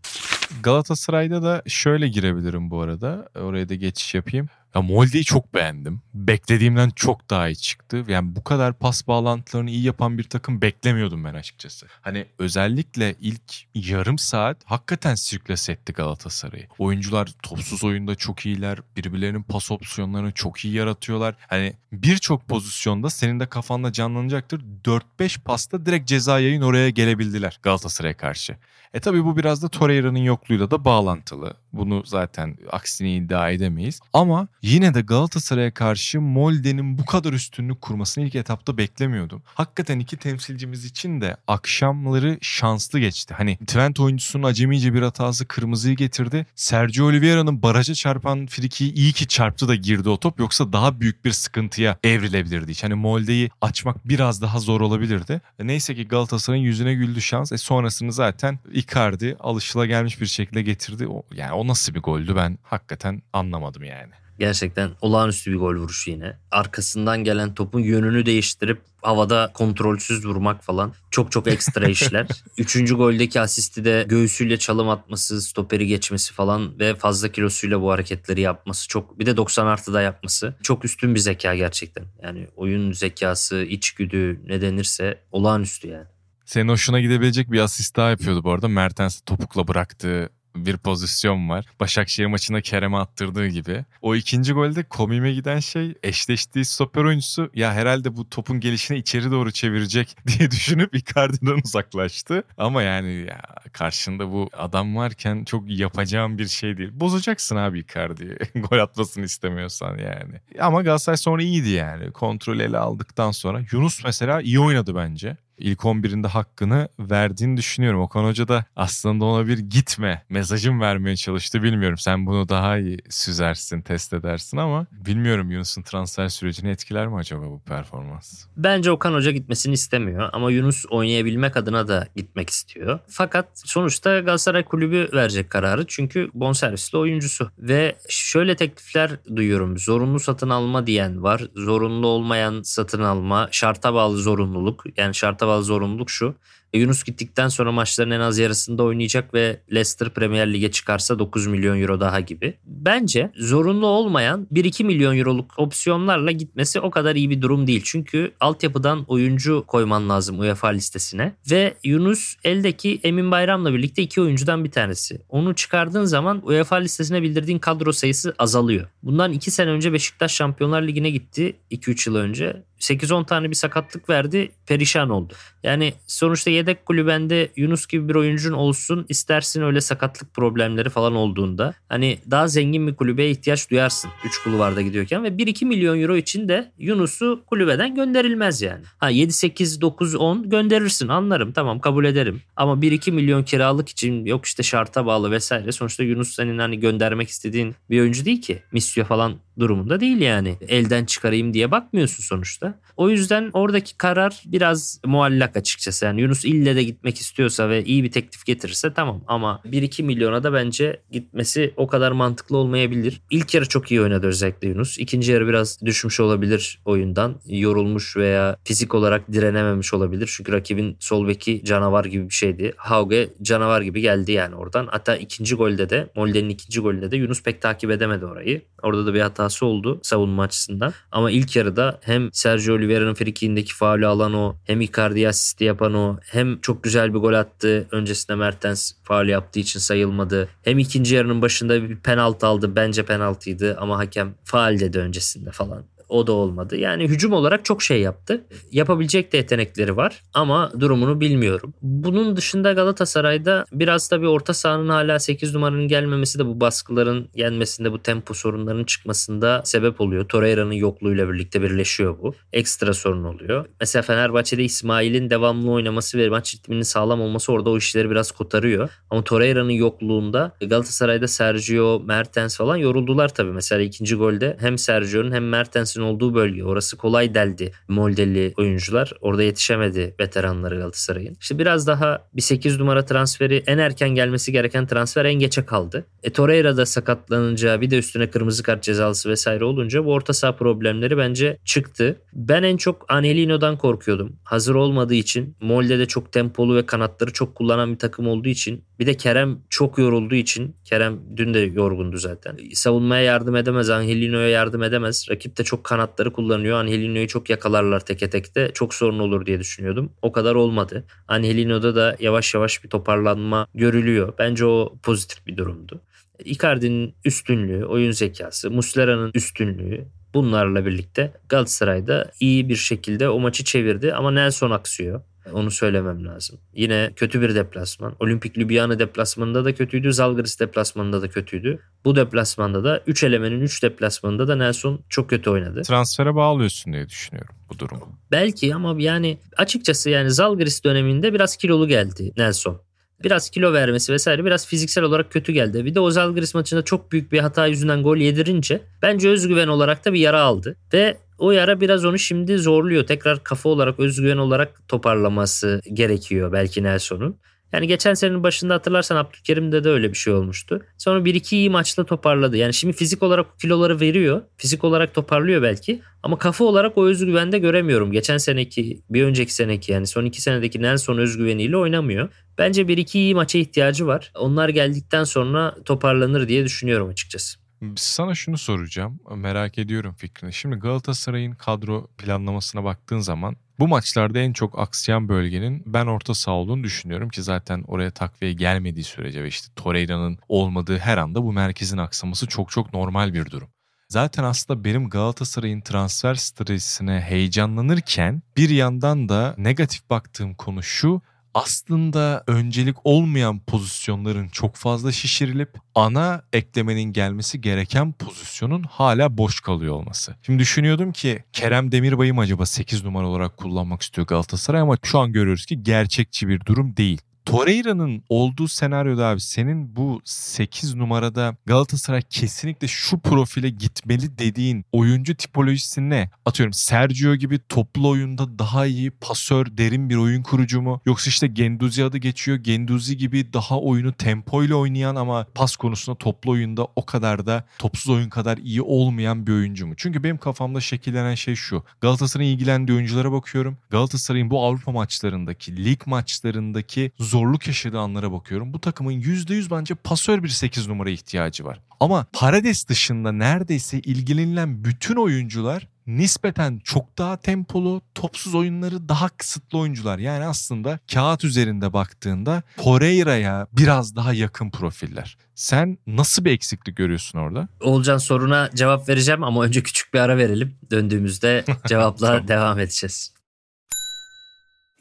Speaker 3: Galatasaray'da da şöyle girebilirim bu arada. Oraya da geçiş yapayım. Ya Molde'yi çok beğendim. Beklediğimden çok daha iyi çıktı. Yani bu kadar pas bağlantılarını iyi yapan bir takım beklemiyordum ben açıkçası. Hani özellikle ilk yarım saat hakikaten sirküles etti Galatasaray'ı. Oyuncular topsuz oyunda çok iyiler. Birbirlerinin pas opsiyonlarını çok iyi yaratıyorlar. Hani birçok pozisyonda senin de kafanda canlanacaktır. 4-5 pasta direkt ceza yayın oraya gelebildiler Galatasaray'a karşı. E tabi bu biraz da Torreira'nın yokluğuyla da bağlantılı. Bunu zaten aksini iddia edemeyiz. Ama yine de Galatasaray'a karşı Molde'nin bu kadar üstünlük kurmasını ilk etapta beklemiyordum. Hakikaten iki temsilcimiz için de akşamları şanslı geçti. Hani Twente oyuncusunun acemice bir hatası kırmızıyı getirdi. Sergio Oliveira'nın baraja çarpan frikiyi iyi ki çarptı da girdi o top. Yoksa daha büyük bir sıkıntıya evrilebilirdi. Hani Molde'yi açmak biraz daha zor olabilirdi. Neyse ki Galatasaray'ın yüzüne güldü şans. E sonrasını zaten Icardi alışılagelmiş bir şekilde getirdi. Yani o nasıl bir goldü ben hakikaten anlamadım yani.
Speaker 2: Gerçekten olağanüstü bir gol vuruşu yine. Arkasından gelen topun yönünü değiştirip havada kontrolsüz vurmak falan. Çok çok ekstra işler. Üçüncü goldeki asisti de göğsüyle çalım atması, stoperi geçmesi falan ve fazla kilosuyla bu hareketleri yapması çok. Bir de 90 artıda yapması. Çok üstün bir zeka gerçekten. Yani oyun zekası, içgüdü ne denirse olağanüstü yani.
Speaker 3: Senin hoşuna gidebilecek bir asist daha yapıyordu bu arada. Mertens topukla bıraktığı bir pozisyon var. Başakşehir maçında Kerem'e attırdığı gibi. O ikinci golde komime giden şey eşleştiği stoper oyuncusu ya herhalde bu topun gelişini içeri doğru çevirecek diye düşünüp Icardi'den uzaklaştı. Ama yani ya karşında bu adam varken çok yapacağım bir şey değil. Bozacaksın abi Icardi'yi. Gol atmasını istemiyorsan yani. Ama Galatasaray sonra iyiydi yani. Kontrol ele aldıktan sonra. Yunus mesela iyi oynadı bence. İlk 11'inde hakkını verdiğini düşünüyorum. Okan Hoca da aslında ona bir gitme mesajım vermeye çalıştı. Bilmiyorum sen bunu daha iyi süzersin, test edersin ama bilmiyorum Yunus'un transfer sürecini etkiler mi acaba bu performans?
Speaker 2: Bence Okan Hoca gitmesini istemiyor ama Yunus oynayabilmek adına da gitmek istiyor. Fakat sonuçta Galatasaray kulübü verecek kararı çünkü bonservisli oyuncusu ve şöyle teklifler duyuyorum. Zorunlu satın alma diyen var. Zorunlu olmayan satın alma, şarta bağlı zorunluluk. Yani şarta bağlı zorunluluk şu. E, Yunus gittikten sonra maçların en az yarısında oynayacak ve Leicester Premier Lig'e çıkarsa 9 milyon euro daha gibi. Bence zorunlu olmayan 1-2 milyon euroluk opsiyonlarla gitmesi o kadar iyi bir durum değil. Çünkü altyapıdan oyuncu koyman lazım UEFA listesine. Ve Yunus eldeki Emin Bayram'la birlikte iki oyuncudan bir tanesi. Onu çıkardığın zaman UEFA listesine bildirdiğin kadro sayısı azalıyor. Bundan 2 sene önce Beşiktaş Şampiyonlar Ligi'ne gitti 2-3 yıl önce. 8-10 tane bir sakatlık verdi perişan oldu. Yani sonuçta yedek kulübende Yunus gibi bir oyuncun olsun istersin öyle sakatlık problemleri falan olduğunda. Hani daha zengin bir kulübeye ihtiyaç duyarsın 3 kulvarda gidiyorken ve 1-2 milyon euro için de Yunus'u kulübeden gönderilmez yani. Ha 7-8-9-10 gönderirsin anlarım tamam kabul ederim. Ama 1-2 milyon kiralık için yok işte şarta bağlı vesaire. Sonuçta Yunus senin hani göndermek istediğin bir oyuncu değil ki. Misyo falan durumunda değil yani. Elden çıkarayım diye bakmıyorsun sonuçta. O yüzden oradaki karar biraz muallak açıkçası. Yani Yunus ille de gitmek istiyorsa ve iyi bir teklif getirirse tamam ama 1-2 milyona da bence gitmesi o kadar mantıklı olmayabilir. İlk yarı çok iyi oynadı özellikle Yunus. İkinci yarı biraz düşmüş olabilir oyundan. Yorulmuş veya fizik olarak direnememiş olabilir. Çünkü rakibin sol beki canavar gibi bir şeydi. Hauge canavar gibi geldi yani oradan. Hatta ikinci golde de Molde'nin ikinci golünde de Yunus pek takip edemedi orayı. Orada da bir hatası oldu savunma açısından. Ama ilk yarıda hem Sergio Oliveira'nın frikiğindeki faulü alan o hem Icardi asisti yapan o hem çok güzel bir gol attı. Öncesinde Mertens faul yaptığı için sayılmadı. Hem ikinci yarının başında bir penaltı aldı. Bence penaltıydı ama hakem faal dedi öncesinde falan. O da olmadı. Yani hücum olarak çok şey yaptı. Yapabilecek de yetenekleri var ama durumunu bilmiyorum. Bunun dışında Galatasaray'da biraz da bir orta sahanın hala 8 numaranın gelmemesi de bu baskıların gelmesinde bu tempo sorunlarının çıkmasında sebep oluyor. Torreira'nın yokluğuyla birlikte birleşiyor bu. Ekstra sorun oluyor. Mesela Fenerbahçe'de İsmail'in devamlı oynaması ve maç ritminin sağlam olması orada o işleri biraz kotarıyor. Ama Torreira'nın yokluğunda Galatasaray'da Sergio, Mertens falan yoruldular tabii. Mesela ikinci golde hem Sergio'nun hem Mertens'in olduğu bölge. Orası kolay deldi Moldeli oyuncular. Orada yetişemedi veteranları Galatasaray'ın. İşte biraz daha bir 8 numara transferi en erken gelmesi gereken transfer en geçe kaldı. E Torreira da sakatlanınca bir de üstüne kırmızı kart cezalısı vesaire olunca bu orta saha problemleri bence çıktı. Ben en çok Angelino'dan korkuyordum. Hazır olmadığı için Molde'de çok tempolu ve kanatları çok kullanan bir takım olduğu için bir de Kerem çok yorulduğu için Kerem dün de yorgundu zaten. Savunmaya yardım edemez. Angelino'ya yardım edemez. Rakip de çok kanatları kullanıyor. Angelino'yu çok yakalarlar teke tekte. Çok sorun olur diye düşünüyordum. O kadar olmadı. Angelino'da da yavaş yavaş bir toparlanma görülüyor. Bence o pozitif bir durumdu. Icardi'nin üstünlüğü, oyun zekası, Muslera'nın üstünlüğü bunlarla birlikte Galatasaray'da iyi bir şekilde o maçı çevirdi ama Nelson aksıyor. Onu söylemem lazım. Yine kötü bir deplasman. Olimpik Ljubljana deplasmanında da kötüydü. Zalgiris deplasmanında da kötüydü. Bu deplasmanda da 3 elemenin 3 deplasmanında da Nelson çok kötü oynadı.
Speaker 3: Transfere bağlıyorsun diye düşünüyorum bu durumu.
Speaker 2: Belki ama yani açıkçası yani Zalgiris döneminde biraz kilolu geldi Nelson. Biraz kilo vermesi vesaire biraz fiziksel olarak kötü geldi. Bir de o Zalgiris maçında çok büyük bir hata yüzünden gol yedirince bence özgüven olarak da bir yara aldı. Ve o yara biraz onu şimdi zorluyor. Tekrar kafa olarak özgüven olarak toparlaması gerekiyor belki Nelson'un. Yani geçen senenin başında hatırlarsan Abdülkerim'de de öyle bir şey olmuştu. Sonra bir iki iyi maçla toparladı. Yani şimdi fizik olarak kiloları veriyor. Fizik olarak toparlıyor belki. Ama kafa olarak o özgüvende göremiyorum. Geçen seneki, bir önceki seneki yani son iki senedeki Nelson özgüveniyle oynamıyor. Bence bir iki iyi maça ihtiyacı var. Onlar geldikten sonra toparlanır diye düşünüyorum açıkçası.
Speaker 3: Sana şunu soracağım. Merak ediyorum fikrini. Şimdi Galatasaray'ın kadro planlamasına baktığın zaman bu maçlarda en çok aksayan bölgenin ben orta saha olduğunu düşünüyorum ki zaten oraya takviye gelmediği sürece ve işte Torreira'nın olmadığı her anda bu merkezin aksaması çok çok normal bir durum. Zaten aslında benim Galatasaray'ın transfer stratejisine heyecanlanırken bir yandan da negatif baktığım konu şu aslında öncelik olmayan pozisyonların çok fazla şişirilip ana eklemenin gelmesi gereken pozisyonun hala boş kalıyor olması. Şimdi düşünüyordum ki Kerem Demirbay'ı mı acaba 8 numara olarak kullanmak istiyor Galatasaray ama şu an görüyoruz ki gerçekçi bir durum değil. Torreira'nın olduğu senaryoda abi senin bu 8 numarada Galatasaray kesinlikle şu profile gitmeli dediğin oyuncu tipolojisi ne? Atıyorum Sergio gibi toplu oyunda daha iyi pasör, derin bir oyun kurucu mu? Yoksa işte Genduzi adı geçiyor. Genduzi gibi daha oyunu tempoyla oynayan ama pas konusunda toplu oyunda o kadar da topsuz oyun kadar iyi olmayan bir oyuncu mu? Çünkü benim kafamda şekillenen şey şu. Galatasaray'ın ilgilendiği oyunculara bakıyorum. Galatasaray'ın bu Avrupa maçlarındaki, lig maçlarındaki zorluk yaşadığı anlara bakıyorum. Bu takımın %100 bence pasör bir 8 numara ihtiyacı var. Ama Parades dışında neredeyse ilgilenilen bütün oyuncular nispeten çok daha tempolu, topsuz oyunları daha kısıtlı oyuncular. Yani aslında kağıt üzerinde baktığında Torreira'ya biraz daha yakın profiller. Sen nasıl bir eksiklik görüyorsun orada?
Speaker 2: Oğulcan soruna cevap vereceğim ama önce küçük bir ara verelim. Döndüğümüzde cevapla
Speaker 3: Tamam.
Speaker 2: devam edeceğiz.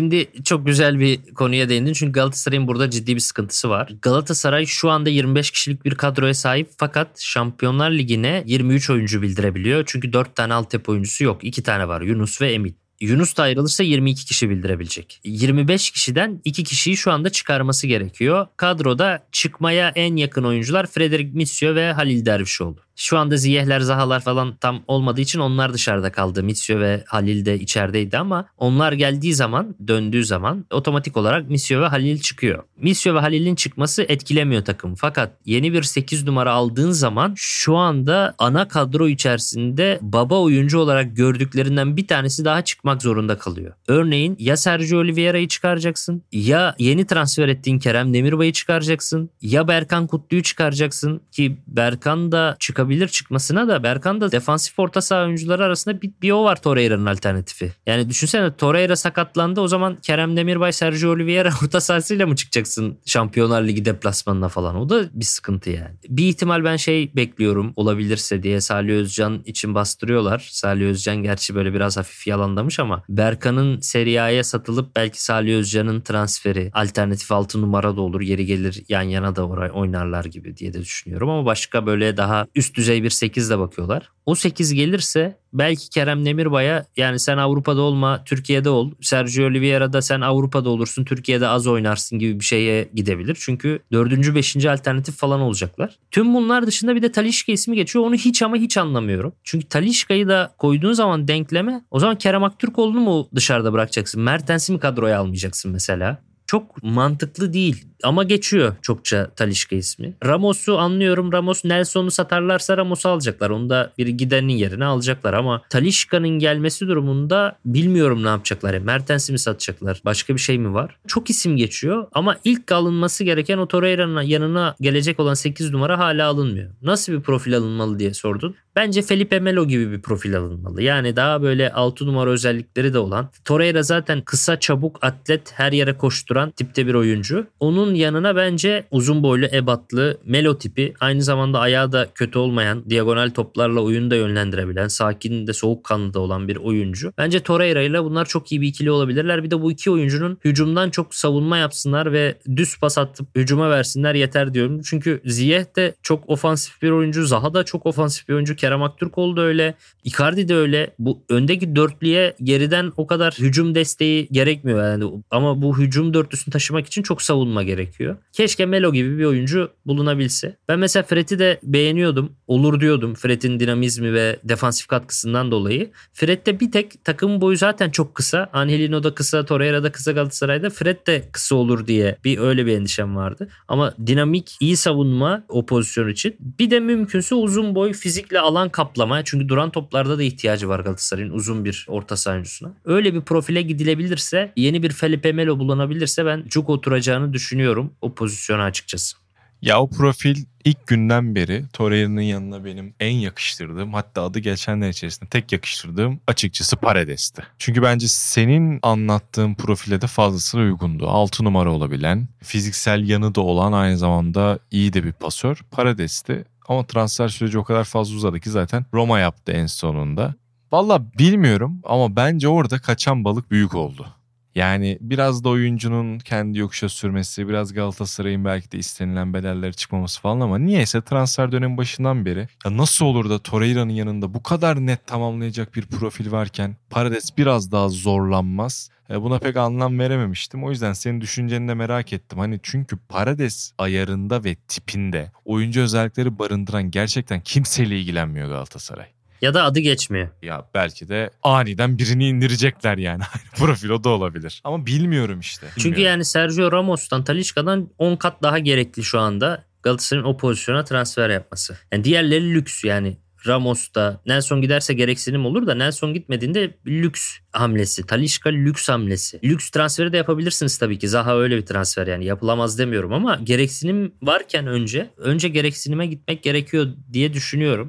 Speaker 2: Şimdi çok güzel bir konuya değindin çünkü Galatasaray'ın burada ciddi bir sıkıntısı var. Galatasaray şu anda 25 kişilik bir kadroya sahip fakat Şampiyonlar Ligi'ne 23 oyuncu bildirebiliyor. Çünkü 4 tane altyapı oyuncusu yok. 2 tane var Yunus ve Emin. Yunus da ayrılırsa 22 kişi bildirebilecek. 25 kişiden 2 kişiyi şu anda çıkarması gerekiyor. Kadroda çıkmaya en yakın oyuncular Frederic Mitsio ve Halil Dervişoğlu. Şu anda Ziyehler, Zahalar falan tam olmadığı için onlar dışarıda kaldı. Mitsio ve Halil de içerideydi ama onlar geldiği zaman, döndüğü zaman otomatik olarak Mitsio ve Halil çıkıyor. Mitsio ve Halil'in çıkması etkilemiyor takım. Fakat yeni bir 8 numara aldığın zaman şu anda ana kadro içerisinde baba oyuncu olarak gördüklerinden bir tanesi daha çıkmak zorunda kalıyor. Örneğin ya Sergio Oliveira'yı çıkaracaksın ya yeni transfer ettiğin Kerem Demirbay'ı çıkaracaksın ya Berkan Kutlu'yu çıkaracaksın ki Berkan da çıkabilir çıkmasına da Berkan da defansif orta saha oyuncuları arasında bir, bir o var Torreira'nın alternatifi. Yani düşünsene Torreira sakatlandı o zaman Kerem Demirbay Sergio Oliveira orta sahasıyla mı çıkacaksın Şampiyonlar Ligi deplasmanına falan o da bir sıkıntı yani. Bir ihtimal ben şey bekliyorum olabilirse diye Salih Özcan için bastırıyorlar. Salih Özcan gerçi böyle biraz hafif yalanlamış ama Berkan'ın Serie A'ya satılıp belki Salih Özcan'ın transferi alternatif 6 numara da olur yeri gelir yan yana da oynarlar gibi diye de düşünüyorum ama başka böyle daha üst düzey bir 8 de bakıyorlar. O 8 gelirse belki Kerem Demirbay'a yani sen Avrupa'da olma Türkiye'de ol. Sergio Oliveira'da sen Avrupa'da olursun Türkiye'de az oynarsın gibi bir şeye gidebilir. Çünkü 4. 5. alternatif falan olacaklar. Tüm bunlar dışında bir de Talişka ismi geçiyor. Onu hiç ama hiç anlamıyorum. Çünkü Talişka'yı da koyduğun zaman denkleme o zaman Kerem Aktürkoğlu'nu mu dışarıda bırakacaksın? Mertens'i mi kadroya almayacaksın mesela? Çok mantıklı değil ama geçiyor çokça Talişka ismi. Ramos'u anlıyorum. Ramos Nelson'u satarlarsa Ramos'u alacaklar. Onu da bir gidenin yerine alacaklar ama Talişka'nın gelmesi durumunda bilmiyorum ne yapacaklar. Yani Mertens'i mi satacaklar? Başka bir şey mi var? Çok isim geçiyor ama ilk alınması gereken o Torreira'nın yanına gelecek olan 8 numara hala alınmıyor. Nasıl bir profil alınmalı diye sordun. Bence Felipe Melo gibi bir profil alınmalı. Yani daha böyle 6 numara özellikleri de olan. Torreira zaten kısa, çabuk, atlet, her yere koşturan tipte bir oyuncu. Onun yanına bence uzun boylu, ebatlı, Melo tipi, aynı zamanda ayağı da kötü olmayan, diagonal toplarla oyunu da yönlendirebilen, sakin de soğukkanlı da olan bir oyuncu. Bence Torreira ile bunlar çok iyi bir ikili olabilirler. Bir de bu iki oyuncunun hücumdan çok savunma yapsınlar ve düz pas atıp hücuma versinler yeter diyorum. Çünkü Ziyeh de çok ofansif bir oyuncu, Zaha da çok ofansif bir oyuncu. Kerem Aktürkoğlu da öyle. Icardi de öyle. Bu öndeki dörtlüye geriden o kadar hücum desteği gerekmiyor yani. Ama bu hücum dörtlüsünü taşımak için çok savunma gerekiyor. Keşke Melo gibi bir oyuncu bulunabilse. Ben mesela Fred'i de beğeniyordum. Olur diyordum Fred'in dinamizmi ve defansif katkısından dolayı. Fred'de bir tek takım boyu zaten çok kısa. Angelino da kısa, Torreira da kısa Galatasaray'da. Fred de kısa olur diye bir öyle bir endişem vardı. Ama dinamik, iyi savunma o pozisyon için. Bir de mümkünse uzun boy fizikle alan kaplama. Çünkü duran toplarda da ihtiyacı var Galatasaray'ın uzun bir orta sahancısına. Öyle bir profile gidilebilirse, yeni bir Felipe Melo bulunabilirse ben çok oturacağını düşünüyorum o pozisyona açıkçası.
Speaker 3: Ya o profil ilk günden beri Torreira'nın yanına benim en yakıştırdığım hatta adı geçenler içerisinde tek yakıştırdığım açıkçası Paredes'ti. Çünkü bence senin anlattığın profile de fazlasıyla uygundu. 6 numara olabilen, fiziksel yanı da olan aynı zamanda iyi de bir pasör Paredes'ti. Ama transfer süreci o kadar fazla uzadı ki zaten Roma yaptı en sonunda. Valla bilmiyorum ama bence orada kaçan balık büyük oldu. Yani biraz da oyuncunun kendi yokuşa sürmesi, biraz Galatasaray'ın belki de istenilen bedelleri çıkmaması falan ama niyeyse transfer dönemi başından beri ya nasıl olur da Torreira'nın yanında bu kadar net tamamlayacak bir profil varken Paredes biraz daha zorlanmaz. E, buna pek anlam verememiştim. O yüzden senin düşünceni de merak ettim. Hani çünkü Parades ayarında ve tipinde oyuncu özellikleri barındıran gerçekten kimseyle ilgilenmiyor Galatasaray.
Speaker 2: Ya da adı geçmiyor.
Speaker 3: Ya belki de aniden birini indirecekler yani. Profil o da olabilir. Ama bilmiyorum işte.
Speaker 2: Çünkü
Speaker 3: Bilmiyorum.
Speaker 2: yani Sergio Ramos'tan Talişka'dan 10 kat daha gerekli şu anda Galatasaray'ın o pozisyona transfer yapması. Yani diğerleri lüks yani Ramos'ta Nelson giderse gereksinim olur da Nelson gitmediğinde lüks hamlesi. Talişka lüks hamlesi. Lüks transferi de yapabilirsiniz tabii ki. Zaha öyle bir transfer yani yapılamaz demiyorum ama gereksinim varken önce önce gereksinime gitmek gerekiyor diye düşünüyorum.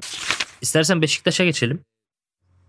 Speaker 2: İstersen Beşiktaş'a geçelim.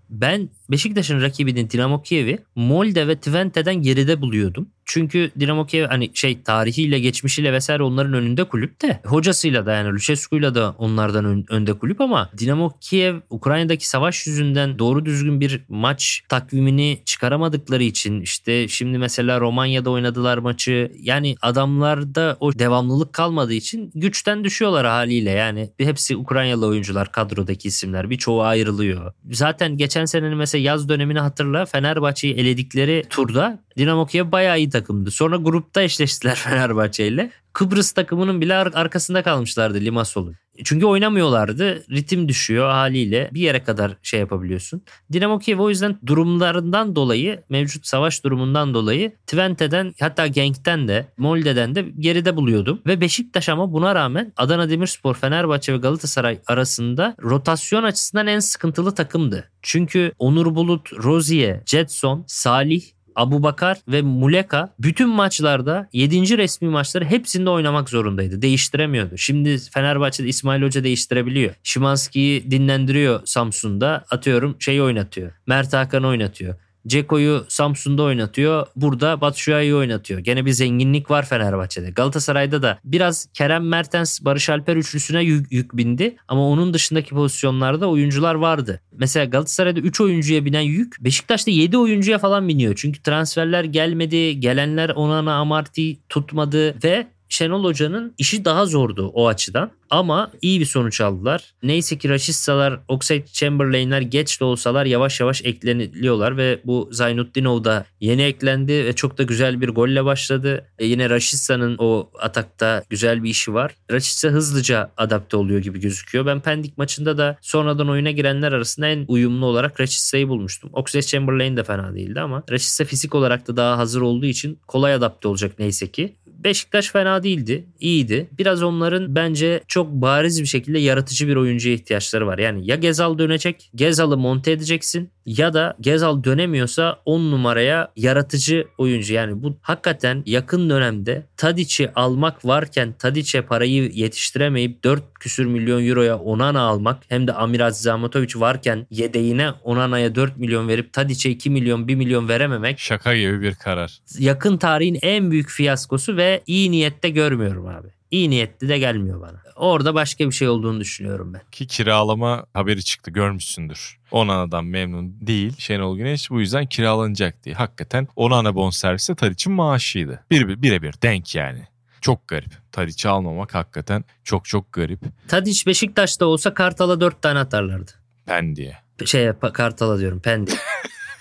Speaker 2: Ben Beşiktaş'ın rakibinin Dinamo Kiev'i Molde ve Twente'den geride buluyordum. Çünkü Dinamo Kiev hani şey tarihiyle geçmişiyle vesaire onların önünde kulüp de. Hocasıyla da yani Lucescu'yla da onlardan ön, önde kulüp ama Dinamo Kiev Ukrayna'daki savaş yüzünden doğru düzgün bir maç takvimini çıkaramadıkları için işte şimdi mesela Romanya'da oynadılar maçı. Yani adamlarda o devamlılık kalmadığı için güçten düşüyorlar haliyle. Yani hepsi Ukraynalı oyuncular kadrodaki isimler birçoğu ayrılıyor. Zaten geçen senenin mesela yaz dönemini hatırla Fenerbahçe'yi eledikleri turda Dinamo Kiev bayağı iyi takımdı. Sonra grupta eşleştiler Fenerbahçe ile. Kıbrıs takımının bile ar- arkasında kalmışlardı Limassol'un. Çünkü oynamıyorlardı. Ritim düşüyor haliyle. Bir yere kadar şey yapabiliyorsun. Dinamo Kiev o yüzden durumlarından dolayı, mevcut savaş durumundan dolayı Twente'den hatta Genk'ten de Molde'den de geride buluyordum. Ve Beşiktaş ama buna rağmen Adana Demirspor, Fenerbahçe ve Galatasaray arasında rotasyon açısından en sıkıntılı takımdı. Çünkü Onur Bulut, Rozier, Jetson, Salih Abu Bakar ve Muleka bütün maçlarda 7. resmi maçları hepsinde oynamak zorundaydı. Değiştiremiyordu. Şimdi Fenerbahçe'de İsmail Hoca değiştirebiliyor. Şimanski'yi dinlendiriyor Samsun'da. Atıyorum şeyi oynatıyor. Mert Hakan oynatıyor. Ceko'yu Samsun'da oynatıyor. Burada Batshuayi'yi oynatıyor. Gene bir zenginlik var Fenerbahçe'de. Galatasaray'da da biraz Kerem Mertens, Barış Alper üçlüsüne yük, yük bindi. Ama onun dışındaki pozisyonlarda oyuncular vardı. Mesela Galatasaray'da 3 oyuncuya binen yük Beşiktaş'ta 7 oyuncuya falan biniyor. Çünkü transferler gelmedi. Gelenler Onana Amarty tutmadı ve Şenol Hoca'nın işi daha zordu o açıdan. Ama iyi bir sonuç aldılar. Neyse ki Raşistalar, Oxlade Chamberlain'ler geç de olsalar yavaş yavaş ekleniliyorlar ve bu Zaynutdinov da yeni eklendi ve çok da güzel bir golle başladı. E yine Raşista'nın o atakta güzel bir işi var. Raşista hızlıca adapte oluyor gibi gözüküyor. Ben Pendik maçında da sonradan oyuna girenler arasında en uyumlu olarak Raşista'yı bulmuştum. Oxlade Chamberlain de fena değildi ama Raşista fizik olarak da daha hazır olduğu için kolay adapte olacak neyse ki. Beşiktaş fena değildi. iyiydi. Biraz onların bence çok bariz bir şekilde yaratıcı bir oyuncuya ihtiyaçları var. Yani ya Gezal dönecek, Gezal'ı monte edeceksin ya da Gezal dönemiyorsa 10 numaraya yaratıcı oyuncu. Yani bu hakikaten yakın dönemde Tadic'i almak varken Tadic'e parayı yetiştiremeyip 4 küsür milyon euroya Onana almak hem de Amir Aziz Ahmetoviç varken yedeğine Onana'ya 4 milyon verip Tadic'e 2 milyon 1 milyon verememek
Speaker 3: Şaka gibi bir karar.
Speaker 2: yakın tarihin en büyük fiyaskosu ve iyi niyette görmüyorum abi. İyi niyetli de gelmiyor bana. Orada başka bir şey olduğunu düşünüyorum ben.
Speaker 3: Ki kiralama haberi çıktı görmüşsündür. Onana'dan memnun değil Şenol Güneş bu yüzden kiralanacak diye. Hakikaten Onana bonservisi Tadiç'in maaşıydı. Bir, birebir denk yani. Çok garip. Tadiç'i almamak hakikaten çok çok garip.
Speaker 2: Tadiç Beşiktaş'ta olsa Kartal'a 4 tane atarlardı.
Speaker 3: Pendik'e.
Speaker 2: Şeye Pa- Kartal'a diyorum Pendik.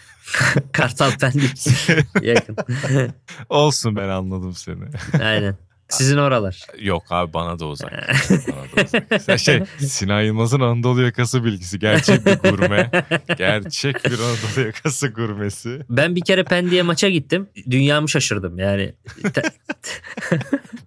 Speaker 2: Kartal Pendik. Yakın.
Speaker 3: Olsun ben anladım seni.
Speaker 2: Aynen. Sizin oralar.
Speaker 3: Yok abi bana da uzak. Bana da uzak. Sen şey Sinan Yılmaz'ın Anadolu yakası bilgisi. Gerçek bir gurme. Gerçek bir Anadolu yakası gurmesi.
Speaker 2: Ben bir kere Pendik'e maça gittim. Dünyamı şaşırdım yani.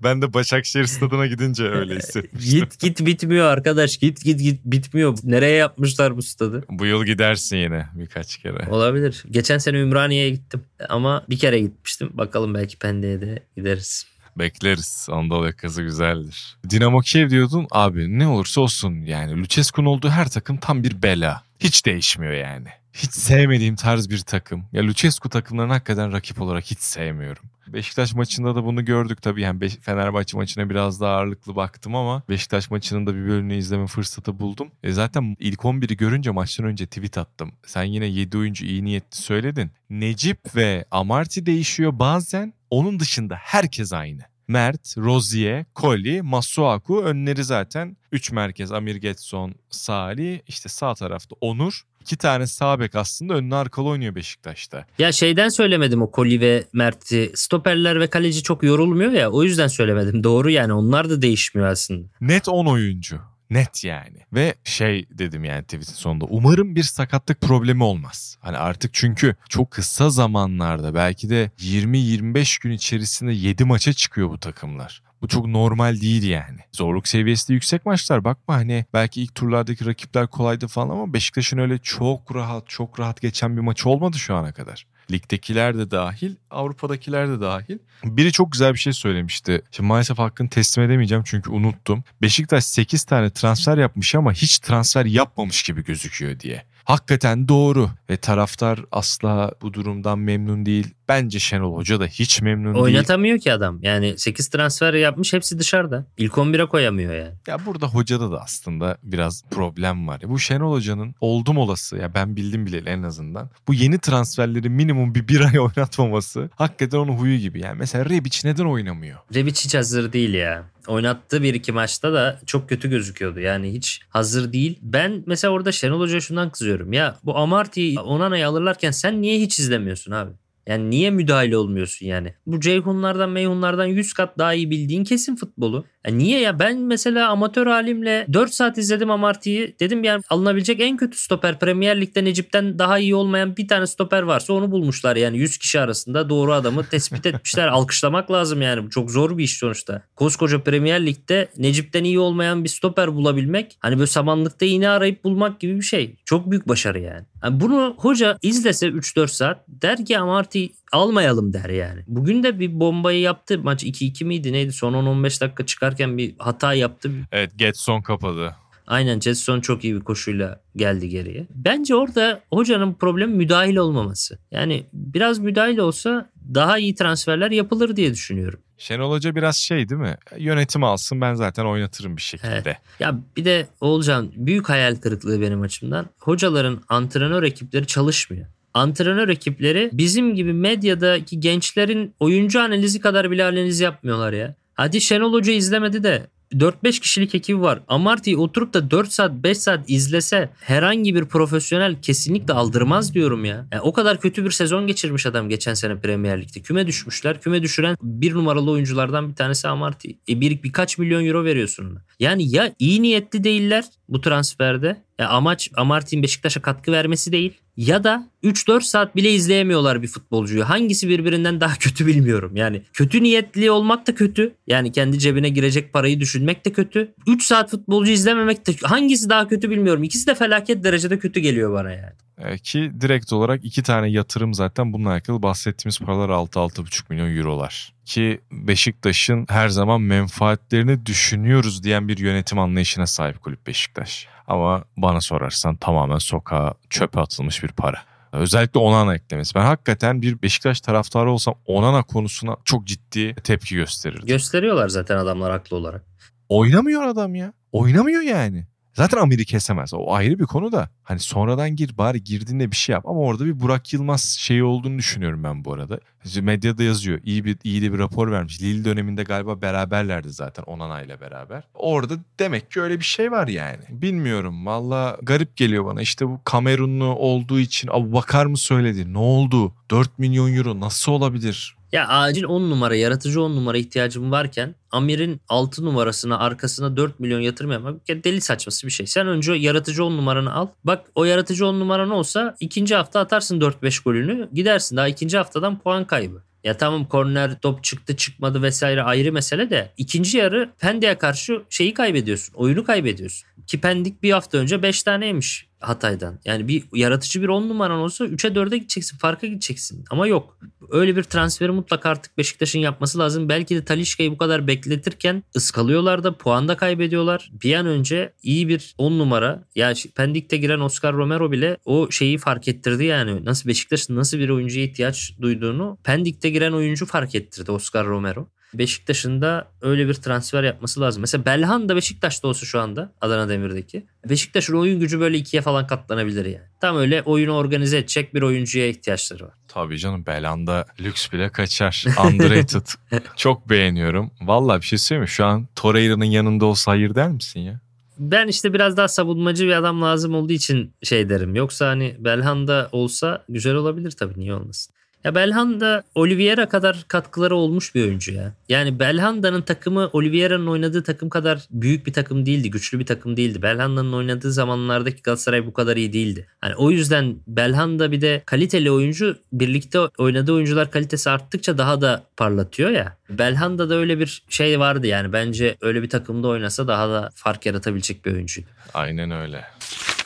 Speaker 3: Ben de Başakşehir stadına gidince öyle hissetmiştim.
Speaker 2: git git bitmiyor arkadaş. Git git git bitmiyor. Nereye yapmışlar bu stadı?
Speaker 3: Bu yıl gidersin yine birkaç kere.
Speaker 2: Olabilir. Geçen sene Ümraniye'ye gittim. Ama bir kere gitmiştim. Bakalım belki Pendik'e de gideriz.
Speaker 3: Bekleriz. Anadolu yakası güzeldir. Dinamo Kiev diyordun abi ne olursa olsun yani Lucescu'nun olduğu her takım tam bir bela. Hiç değişmiyor yani. Hiç sevmediğim tarz bir takım. Ya Lucescu takımlarını hakikaten rakip olarak hiç sevmiyorum. Beşiktaş maçında da bunu gördük tabii. Yani Beş- Fenerbahçe maçına biraz daha ağırlıklı baktım ama Beşiktaş maçının da bir bölümünü izleme fırsatı buldum. E zaten ilk 11'i görünce maçtan önce tweet attım. Sen yine 7 oyuncu iyi niyetli söyledin. Necip ve Amarty değişiyor bazen. Onun dışında herkes aynı. Mert, Rozier, Koli, Masuaku önleri zaten 3 merkez Amir Getson, Salih işte sağ tarafta Onur. İki tane sağ bek aslında önlü arkalı oynuyor Beşiktaş'ta.
Speaker 2: Ya şeyden söylemedim o Koli ve Mert'i. Stoperler ve kaleci çok yorulmuyor ya. O yüzden söylemedim. Doğru yani onlar da değişmiyor aslında.
Speaker 3: Net 10 oyuncu. Net yani. Ve şey dedim yani tweetin sonunda. Umarım bir sakatlık problemi olmaz. Hani artık çünkü çok kısa zamanlarda belki de 20-25 gün içerisinde 7 maça çıkıyor bu takımlar. Bu çok normal değil yani. Zorluk seviyesi de yüksek maçlar. Bakma hani belki ilk turlardaki rakipler kolaydı falan ama Beşiktaş'ın öyle çok rahat çok rahat geçen bir maçı olmadı şu ana kadar. Ligdekiler de dahil, Avrupa'dakiler de dahil. Biri çok güzel bir şey söylemişti. Şimdi maalesef hakkını teslim edemeyeceğim çünkü unuttum. Beşiktaş 8 tane transfer yapmış ama hiç transfer yapmamış gibi gözüküyor diye. Hakikaten doğru ve taraftar asla bu durumdan memnun değil. Bence Şenol Hoca da hiç memnun değil.
Speaker 2: Oynatamıyor ki adam. Yani 8 transfer yapmış hepsi dışarıda. İlk 11'e koyamıyor yani.
Speaker 3: Ya burada hocada da aslında biraz problem var. Bu Şenol Hoca'nın oldum olası ya ben bildim bile en azından. Bu yeni transferleri minimum bir bir ay oynatmaması hakikaten onun huyu gibi. Yani mesela Rebic neden oynamıyor?
Speaker 2: Rebic hiç hazır değil ya. Oynattığı bir iki maçta da çok kötü gözüküyordu. Yani hiç hazır değil. Ben mesela orada Şenol Hoca'ya şundan kızıyorum. Ya bu Amarty'yi Onana'yı alırlarken sen niye hiç izlemiyorsun abi? Yani niye müdahale olmuyorsun yani? Bu Ceyhunlardan Meyhunlardan 100 kat daha iyi bildiğin kesin futbolu. Ya niye ya? Ben mesela amatör halimle 4 saat izledim Amarty'yi. Dedim yani alınabilecek en kötü stoper Premier Lig'de Necip'ten daha iyi olmayan bir tane stoper varsa onu bulmuşlar. Yani 100 kişi arasında doğru adamı tespit etmişler. Alkışlamak lazım yani. Çok zor bir iş sonuçta. Koskoca Premier Lig'de Necip'ten iyi olmayan bir stoper bulabilmek hani böyle samanlıkta iğne arayıp bulmak gibi bir şey. Çok büyük başarı yani. Yani bunu hoca izlese 3-4 saat der ki Amarty almayalım der yani. Bugün de bir bombayı yaptı. Maç 2-2 miydi neydi? Son 10-15 dakika çıkarken bir hata yaptı.
Speaker 3: Evet Getson kapadı.
Speaker 2: Aynen Jetson çok iyi bir koşuyla geldi geriye. Bence orada hocanın problemi müdahil olmaması. Yani biraz müdahil olsa daha iyi transferler yapılır diye düşünüyorum.
Speaker 3: Şenol Hoca biraz şey değil mi? Yönetim alsın ben zaten oynatırım bir şekilde.
Speaker 2: Ya bir de Oğulcan büyük hayal kırıklığı benim açımdan. Hocaların antrenör ekipleri çalışmıyor. Antrenör ekipleri bizim gibi medyadaki gençlerin oyuncu analizi kadar bile analiz yapmıyorlar ya. Hadi Şenol Hoca izlemedi de 4-5 kişilik ekibi var. Amarty'yi oturup da 4 saat 5 saat izlese herhangi bir profesyonel kesinlikle aldırmaz diyorum ya. Yani o kadar kötü bir sezon geçirmiş adam geçen sene Premier Lig'de. Küme düşmüşler. Küme düşüren bir numaralı oyunculardan bir tanesi Amarty. E bir, birkaç milyon euro veriyorsun. Yani ya iyi niyetli değiller bu transferde. Ya amaç Amarty'nin Beşiktaş'a katkı vermesi değil. Ya da 3-4 saat bile izleyemiyorlar bir futbolcuyu. Hangisi birbirinden daha kötü bilmiyorum. Yani kötü niyetli olmak da kötü. Yani kendi cebine girecek parayı düşünmek de kötü. 3 saat futbolcu izlememek de hangisi daha kötü bilmiyorum. İkisi de felaket derecede kötü geliyor bana yani.
Speaker 3: Ee, Ki direkt olarak iki tane yatırım zaten bununla alakalı bahsettiğimiz paralar 6-6,5 milyon eurolar. Ki Beşiktaş'ın her zaman menfaatlerini düşünüyoruz diyen bir yönetim anlayışına sahip kulüp Beşiktaş. Ama bana sorarsan tamamen sokağa çöpe atılmış bir para. Özellikle Onana eklemesi. Ben hakikaten bir Beşiktaş taraftarı olsam Onana konusuna çok ciddi tepki gösterirdim.
Speaker 2: Gösteriyorlar zaten adamlar haklı olarak.
Speaker 3: Oynamıyor adam ya. Oynamıyor yani. Zaten Amir'i kesemez. O ayrı bir konu da. Hani sonradan gir bari girdiğinde bir şey yap. Ama orada bir Burak Yılmaz şeyi olduğunu düşünüyorum ben bu arada. Medyada yazıyor. İyi bir iyi de bir rapor vermiş. Lille döneminde galiba beraberlerdi zaten Onana ile beraber. Orada demek ki öyle bir şey var yani. Bilmiyorum. Valla garip geliyor bana. İşte bu Kamerunlu olduğu için Abu Bakar mı söyledi? Ne oldu? 4 milyon euro nasıl olabilir?
Speaker 2: Ya acil 10 numara, yaratıcı 10 numara ihtiyacım varken Amir'in 6 numarasına arkasına 4 milyon yatırım yapmak bir deli saçması bir şey. Sen önce yaratıcı 10 numaranı al. Bak o yaratıcı 10 numaran olsa ikinci hafta atarsın 4-5 golünü gidersin. Daha ikinci haftadan puan kaybı. Ya tamam korner top çıktı çıkmadı vesaire ayrı mesele de ikinci yarı Pendik'e karşı şeyi kaybediyorsun. Oyunu kaybediyorsun. Ki Pendik bir hafta önce 5 taneymiş Hatay'dan. Yani bir yaratıcı bir 10 numaran olsa 3'e 4'e gideceksin. Farka gideceksin. Ama yok. Öyle bir transferi mutlaka artık Beşiktaş'ın yapması lazım. Belki de Talişka'yı bu kadar bekletirken ıskalıyorlar da puan da kaybediyorlar. Bir an önce iyi bir 10 numara ya Pendik'te giren Oscar Romero bile o şeyi fark ettirdi yani. Nasıl Beşiktaş'ın nasıl bir oyuncuya ihtiyaç duyduğunu Pendik'te giren oyuncu fark ettirdi Oscar Romero. Beşiktaş'ın da öyle bir transfer yapması lazım. Mesela Belhan da Beşiktaş'ta olsa şu anda Adana Demir'deki. Beşiktaş'ın oyun gücü böyle ikiye falan katlanabilir yani. Tam öyle oyunu organize edecek bir oyuncuya ihtiyaçları var.
Speaker 3: Tabii canım Belhanda lüks bile kaçar. Underrated. Çok beğeniyorum. Vallahi bir şey söyleyeyim mi? Şu an Torreira'nın yanında olsa hayır der misin ya?
Speaker 2: Ben işte biraz daha savunmacı bir adam lazım olduğu için şey derim. Yoksa hani Belhanda olsa güzel olabilir tabii niye olmasın. Ya Belhanda Oliveira kadar katkıları olmuş bir oyuncu ya. Yani Belhanda'nın takımı Oliveira'nın oynadığı takım kadar büyük bir takım değildi. Güçlü bir takım değildi. Belhanda'nın oynadığı zamanlardaki Galatasaray bu kadar iyi değildi. Hani o yüzden Belhanda bir de kaliteli oyuncu birlikte oynadığı oyuncular kalitesi arttıkça daha da parlatıyor ya. Belhanda'da öyle bir şey vardı yani. Bence öyle bir takımda oynasa daha da fark yaratabilecek bir oyuncuydu.
Speaker 3: Aynen öyle.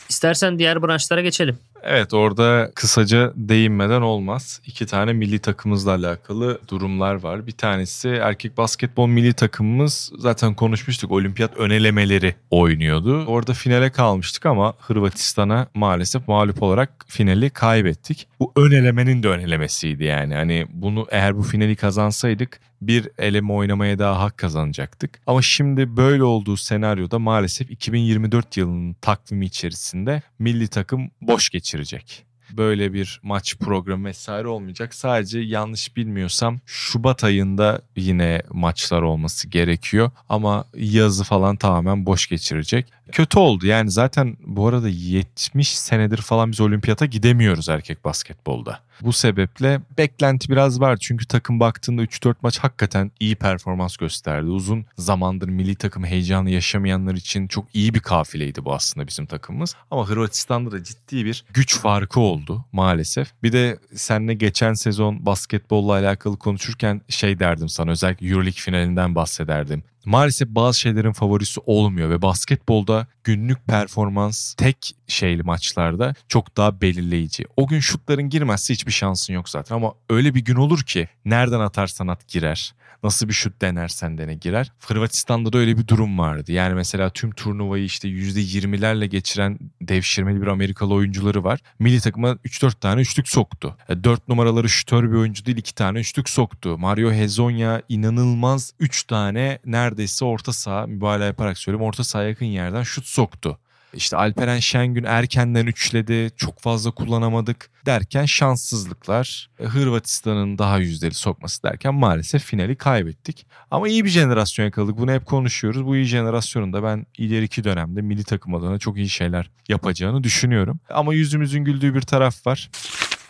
Speaker 2: İstersen diğer branşlara geçelim.
Speaker 3: Evet orada kısaca değinmeden olmaz. İki tane milli takımımızla alakalı durumlar var. Bir tanesi erkek basketbol milli takımımız zaten konuşmuştuk olimpiyat önelemeleri oynuyordu. Orada finale kalmıştık ama Hırvatistan'a maalesef mağlup olarak finali kaybettik. Bu önelemenin de önelemesiydi yani. Hani bunu eğer bu finali kazansaydık bir eleme oynamaya daha hak kazanacaktık. Ama şimdi böyle olduğu senaryoda maalesef 2024 yılının takvimi içerisinde milli takım boş geçirecek böyle bir maç programı vesaire olmayacak. Sadece yanlış bilmiyorsam Şubat ayında yine maçlar olması gerekiyor ama yazı falan tamamen boş geçirecek. Kötü oldu yani zaten bu arada 70 senedir falan biz olimpiyata gidemiyoruz erkek basketbolda. Bu sebeple beklenti biraz var. Çünkü takım baktığında 3-4 maç hakikaten iyi performans gösterdi. Uzun zamandır milli takım heyecanı yaşamayanlar için çok iyi bir kafileydi bu aslında bizim takımımız. Ama Hırvatistan'da da ciddi bir güç farkı oldu maalesef. Bir de seninle geçen sezon basketbolla alakalı konuşurken şey derdim sana özellikle Euroleague finalinden bahsederdim maalesef bazı şeylerin favorisi olmuyor ve basketbolda günlük performans tek şeyli maçlarda çok daha belirleyici. O gün şutların girmezse hiçbir şansın yok zaten ama öyle bir gün olur ki nereden atarsan at girer. Nasıl bir şut denersen dene girer. Hırvatistan'da da öyle bir durum vardı. Yani mesela tüm turnuvayı işte %20'lerle geçiren devşirmeli bir Amerikalı oyuncuları var. Milli takıma 3-4 tane üçlük soktu. 4 e, numaraları şütör bir oyuncu değil 2 tane üçlük soktu. Mario Hezonya inanılmaz 3 tane neredeyse orta saha mübalağa yaparak söyleyeyim orta saha yakın yerden şut soktu. İşte Alperen Şengün erkenden üçledi. Çok fazla kullanamadık derken şanssızlıklar. E, Hırvatistan'ın daha yüzdeli sokması derken maalesef finali kaybettik. Ama iyi bir jenerasyon yakaladık. Bunu hep konuşuyoruz. Bu iyi jenerasyonun da ben ileriki dönemde milli takım adına çok iyi şeyler yapacağını düşünüyorum. Ama yüzümüzün güldüğü bir taraf var.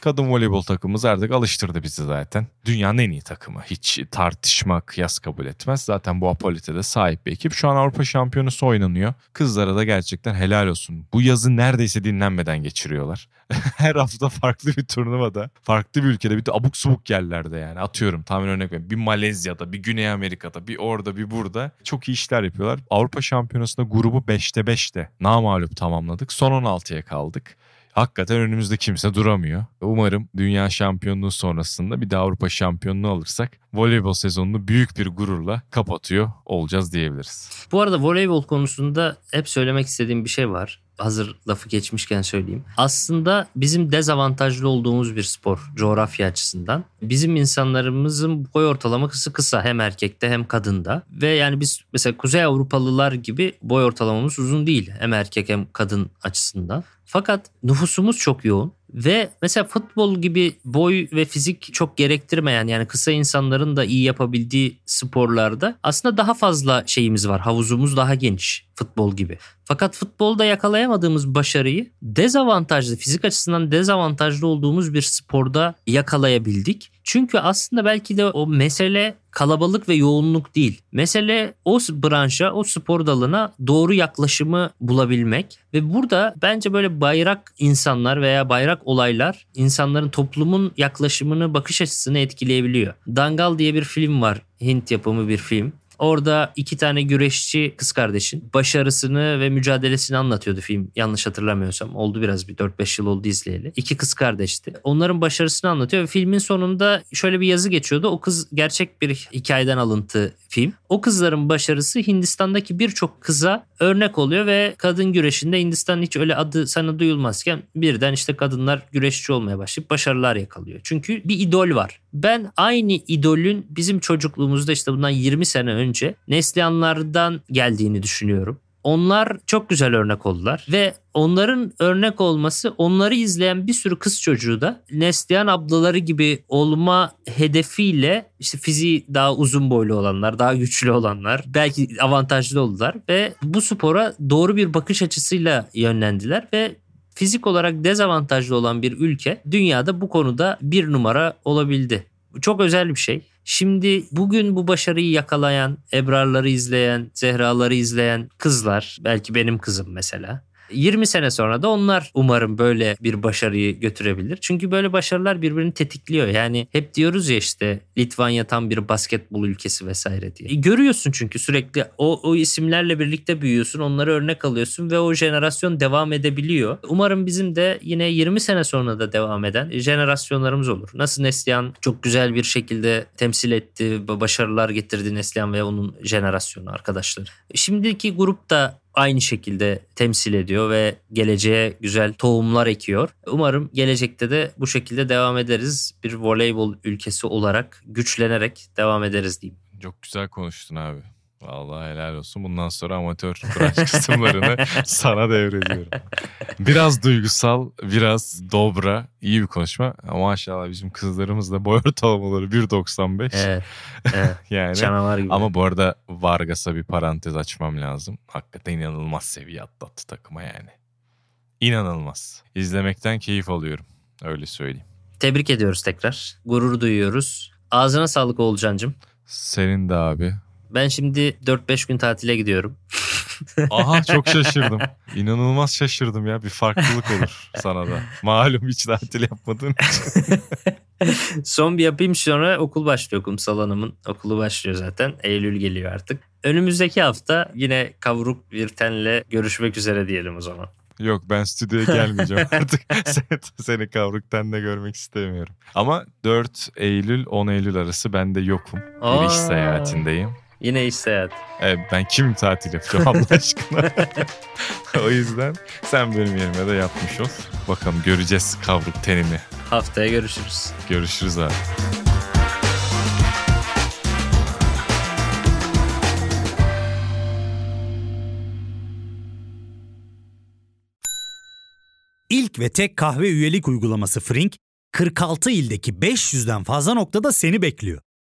Speaker 3: Kadın voleybol takımımız artık alıştırdı bizi zaten. Dünyanın en iyi takımı. Hiç tartışma, kıyas kabul etmez. Zaten bu Apolite'de sahip bir ekip. Şu an Avrupa Şampiyonası oynanıyor. Kızlara da gerçekten helal olsun. Bu yazı neredeyse dinlenmeden geçiriyorlar. Her hafta farklı bir turnuvada, farklı bir ülkede, bir de abuk subuk yerlerde yani. Atıyorum tahmin örnek veriyorum. Bir Malezya'da, bir Güney Amerika'da, bir orada, bir burada. Çok iyi işler yapıyorlar. Avrupa Şampiyonası'nda grubu 5'te 5'te namalup tamamladık. Son 16'ya kaldık. Hakikaten önümüzde kimse duramıyor. Umarım dünya şampiyonluğu sonrasında bir de Avrupa şampiyonluğu alırsak voleybol sezonunu büyük bir gururla kapatıyor olacağız diyebiliriz.
Speaker 2: Bu arada voleybol konusunda hep söylemek istediğim bir şey var hazır lafı geçmişken söyleyeyim. Aslında bizim dezavantajlı olduğumuz bir spor coğrafya açısından. Bizim insanlarımızın boy ortalaması kısa hem erkekte hem kadında. Ve yani biz mesela Kuzey Avrupalılar gibi boy ortalamamız uzun değil hem erkek hem kadın açısından. Fakat nüfusumuz çok yoğun ve mesela futbol gibi boy ve fizik çok gerektirmeyen yani kısa insanların da iyi yapabildiği sporlarda aslında daha fazla şeyimiz var. Havuzumuz daha geniş futbol gibi. Fakat futbolda yakalayamadığımız başarıyı dezavantajlı, fizik açısından dezavantajlı olduğumuz bir sporda yakalayabildik. Çünkü aslında belki de o mesele kalabalık ve yoğunluk değil. Mesele o branşa, o spor dalına doğru yaklaşımı bulabilmek ve burada bence böyle bayrak insanlar veya bayrak olaylar insanların toplumun yaklaşımını, bakış açısını etkileyebiliyor. Dangal diye bir film var. Hint yapımı bir film. Orada iki tane güreşçi kız kardeşin başarısını ve mücadelesini anlatıyordu film. Yanlış hatırlamıyorsam. Oldu biraz bir 4-5 yıl oldu izleyeli. İki kız kardeşti. Onların başarısını anlatıyor ve filmin sonunda şöyle bir yazı geçiyordu. O kız gerçek bir hikayeden alıntı film. O kızların başarısı Hindistan'daki birçok kıza örnek oluyor ve kadın güreşinde Hindistan hiç öyle adı sana duyulmazken birden işte kadınlar güreşçi olmaya başlayıp başarılar yakalıyor. Çünkü bir idol var. Ben aynı idolün bizim çocukluğumuzda işte bundan 20 sene önce Neslihanlardan geldiğini düşünüyorum. Onlar çok güzel örnek oldular ve onların örnek olması onları izleyen bir sürü kız çocuğu da Neslihan ablaları gibi olma hedefiyle işte fiziği daha uzun boylu olanlar, daha güçlü olanlar belki avantajlı oldular ve bu spora doğru bir bakış açısıyla yönlendiler ve fizik olarak dezavantajlı olan bir ülke dünyada bu konuda bir numara olabildi. Çok özel bir şey. Şimdi bugün bu başarıyı yakalayan, Ebrarları izleyen, Zehraları izleyen kızlar, belki benim kızım mesela 20 sene sonra da onlar umarım böyle bir başarıyı götürebilir. Çünkü böyle başarılar birbirini tetikliyor. Yani hep diyoruz ya işte Litvanya tam bir basketbol ülkesi vesaire diye. E görüyorsun çünkü sürekli o, o isimlerle birlikte büyüyorsun. Onları örnek alıyorsun ve o jenerasyon devam edebiliyor. Umarım bizim de yine 20 sene sonra da devam eden jenerasyonlarımız olur. Nasıl Neslihan çok güzel bir şekilde temsil etti, başarılar getirdi Neslihan ve onun jenerasyonu arkadaşlar. Şimdiki grup da aynı şekilde temsil ediyor ve geleceğe güzel tohumlar ekiyor. Umarım gelecekte de bu şekilde devam ederiz. Bir voleybol ülkesi olarak güçlenerek devam ederiz diyeyim.
Speaker 3: Çok güzel konuştun abi. Vallahi helal olsun. Bundan sonra amatör branş kısımlarını sana devrediyorum. Biraz duygusal, biraz dobra, iyi bir konuşma. Ama maşallah bizim kızlarımız da boy ortalamaları 1.95.
Speaker 2: Evet. evet.
Speaker 3: yani.
Speaker 2: Canavar gibi.
Speaker 3: Ama bu arada Vargas'a bir parantez açmam lazım. Hakikaten inanılmaz seviye atlattı takıma yani. İnanılmaz. İzlemekten keyif alıyorum. Öyle söyleyeyim.
Speaker 2: Tebrik ediyoruz tekrar. Gurur duyuyoruz. Ağzına sağlık Oğulcan'cığım.
Speaker 3: Senin de abi.
Speaker 2: Ben şimdi 4-5 gün tatile gidiyorum.
Speaker 3: Aha çok şaşırdım. İnanılmaz şaşırdım ya. Bir farklılık olur sana da. Malum hiç tatil yapmadığın için.
Speaker 2: Son bir yapayım sonra okul başlıyor. Kumsal Hanım'ın okulu başlıyor zaten. Eylül geliyor artık. Önümüzdeki hafta yine kavruk bir tenle görüşmek üzere diyelim o zaman.
Speaker 3: Yok ben stüdyoya gelmeyeceğim artık. seni, kavruktan da görmek istemiyorum. Ama 4 Eylül 10 Eylül arası ben de yokum. Bir iş seyahatindeyim.
Speaker 2: Yine iş seyahat.
Speaker 3: Evet, ben kim tatil yapacağım Allah aşkına. o yüzden sen benim yerime de yapmış ol. Bakalım göreceğiz kavruk tenini.
Speaker 2: Haftaya görüşürüz.
Speaker 3: Görüşürüz abi.
Speaker 4: İlk ve tek kahve üyelik uygulaması Frink, 46 ildeki 500'den fazla noktada seni bekliyor.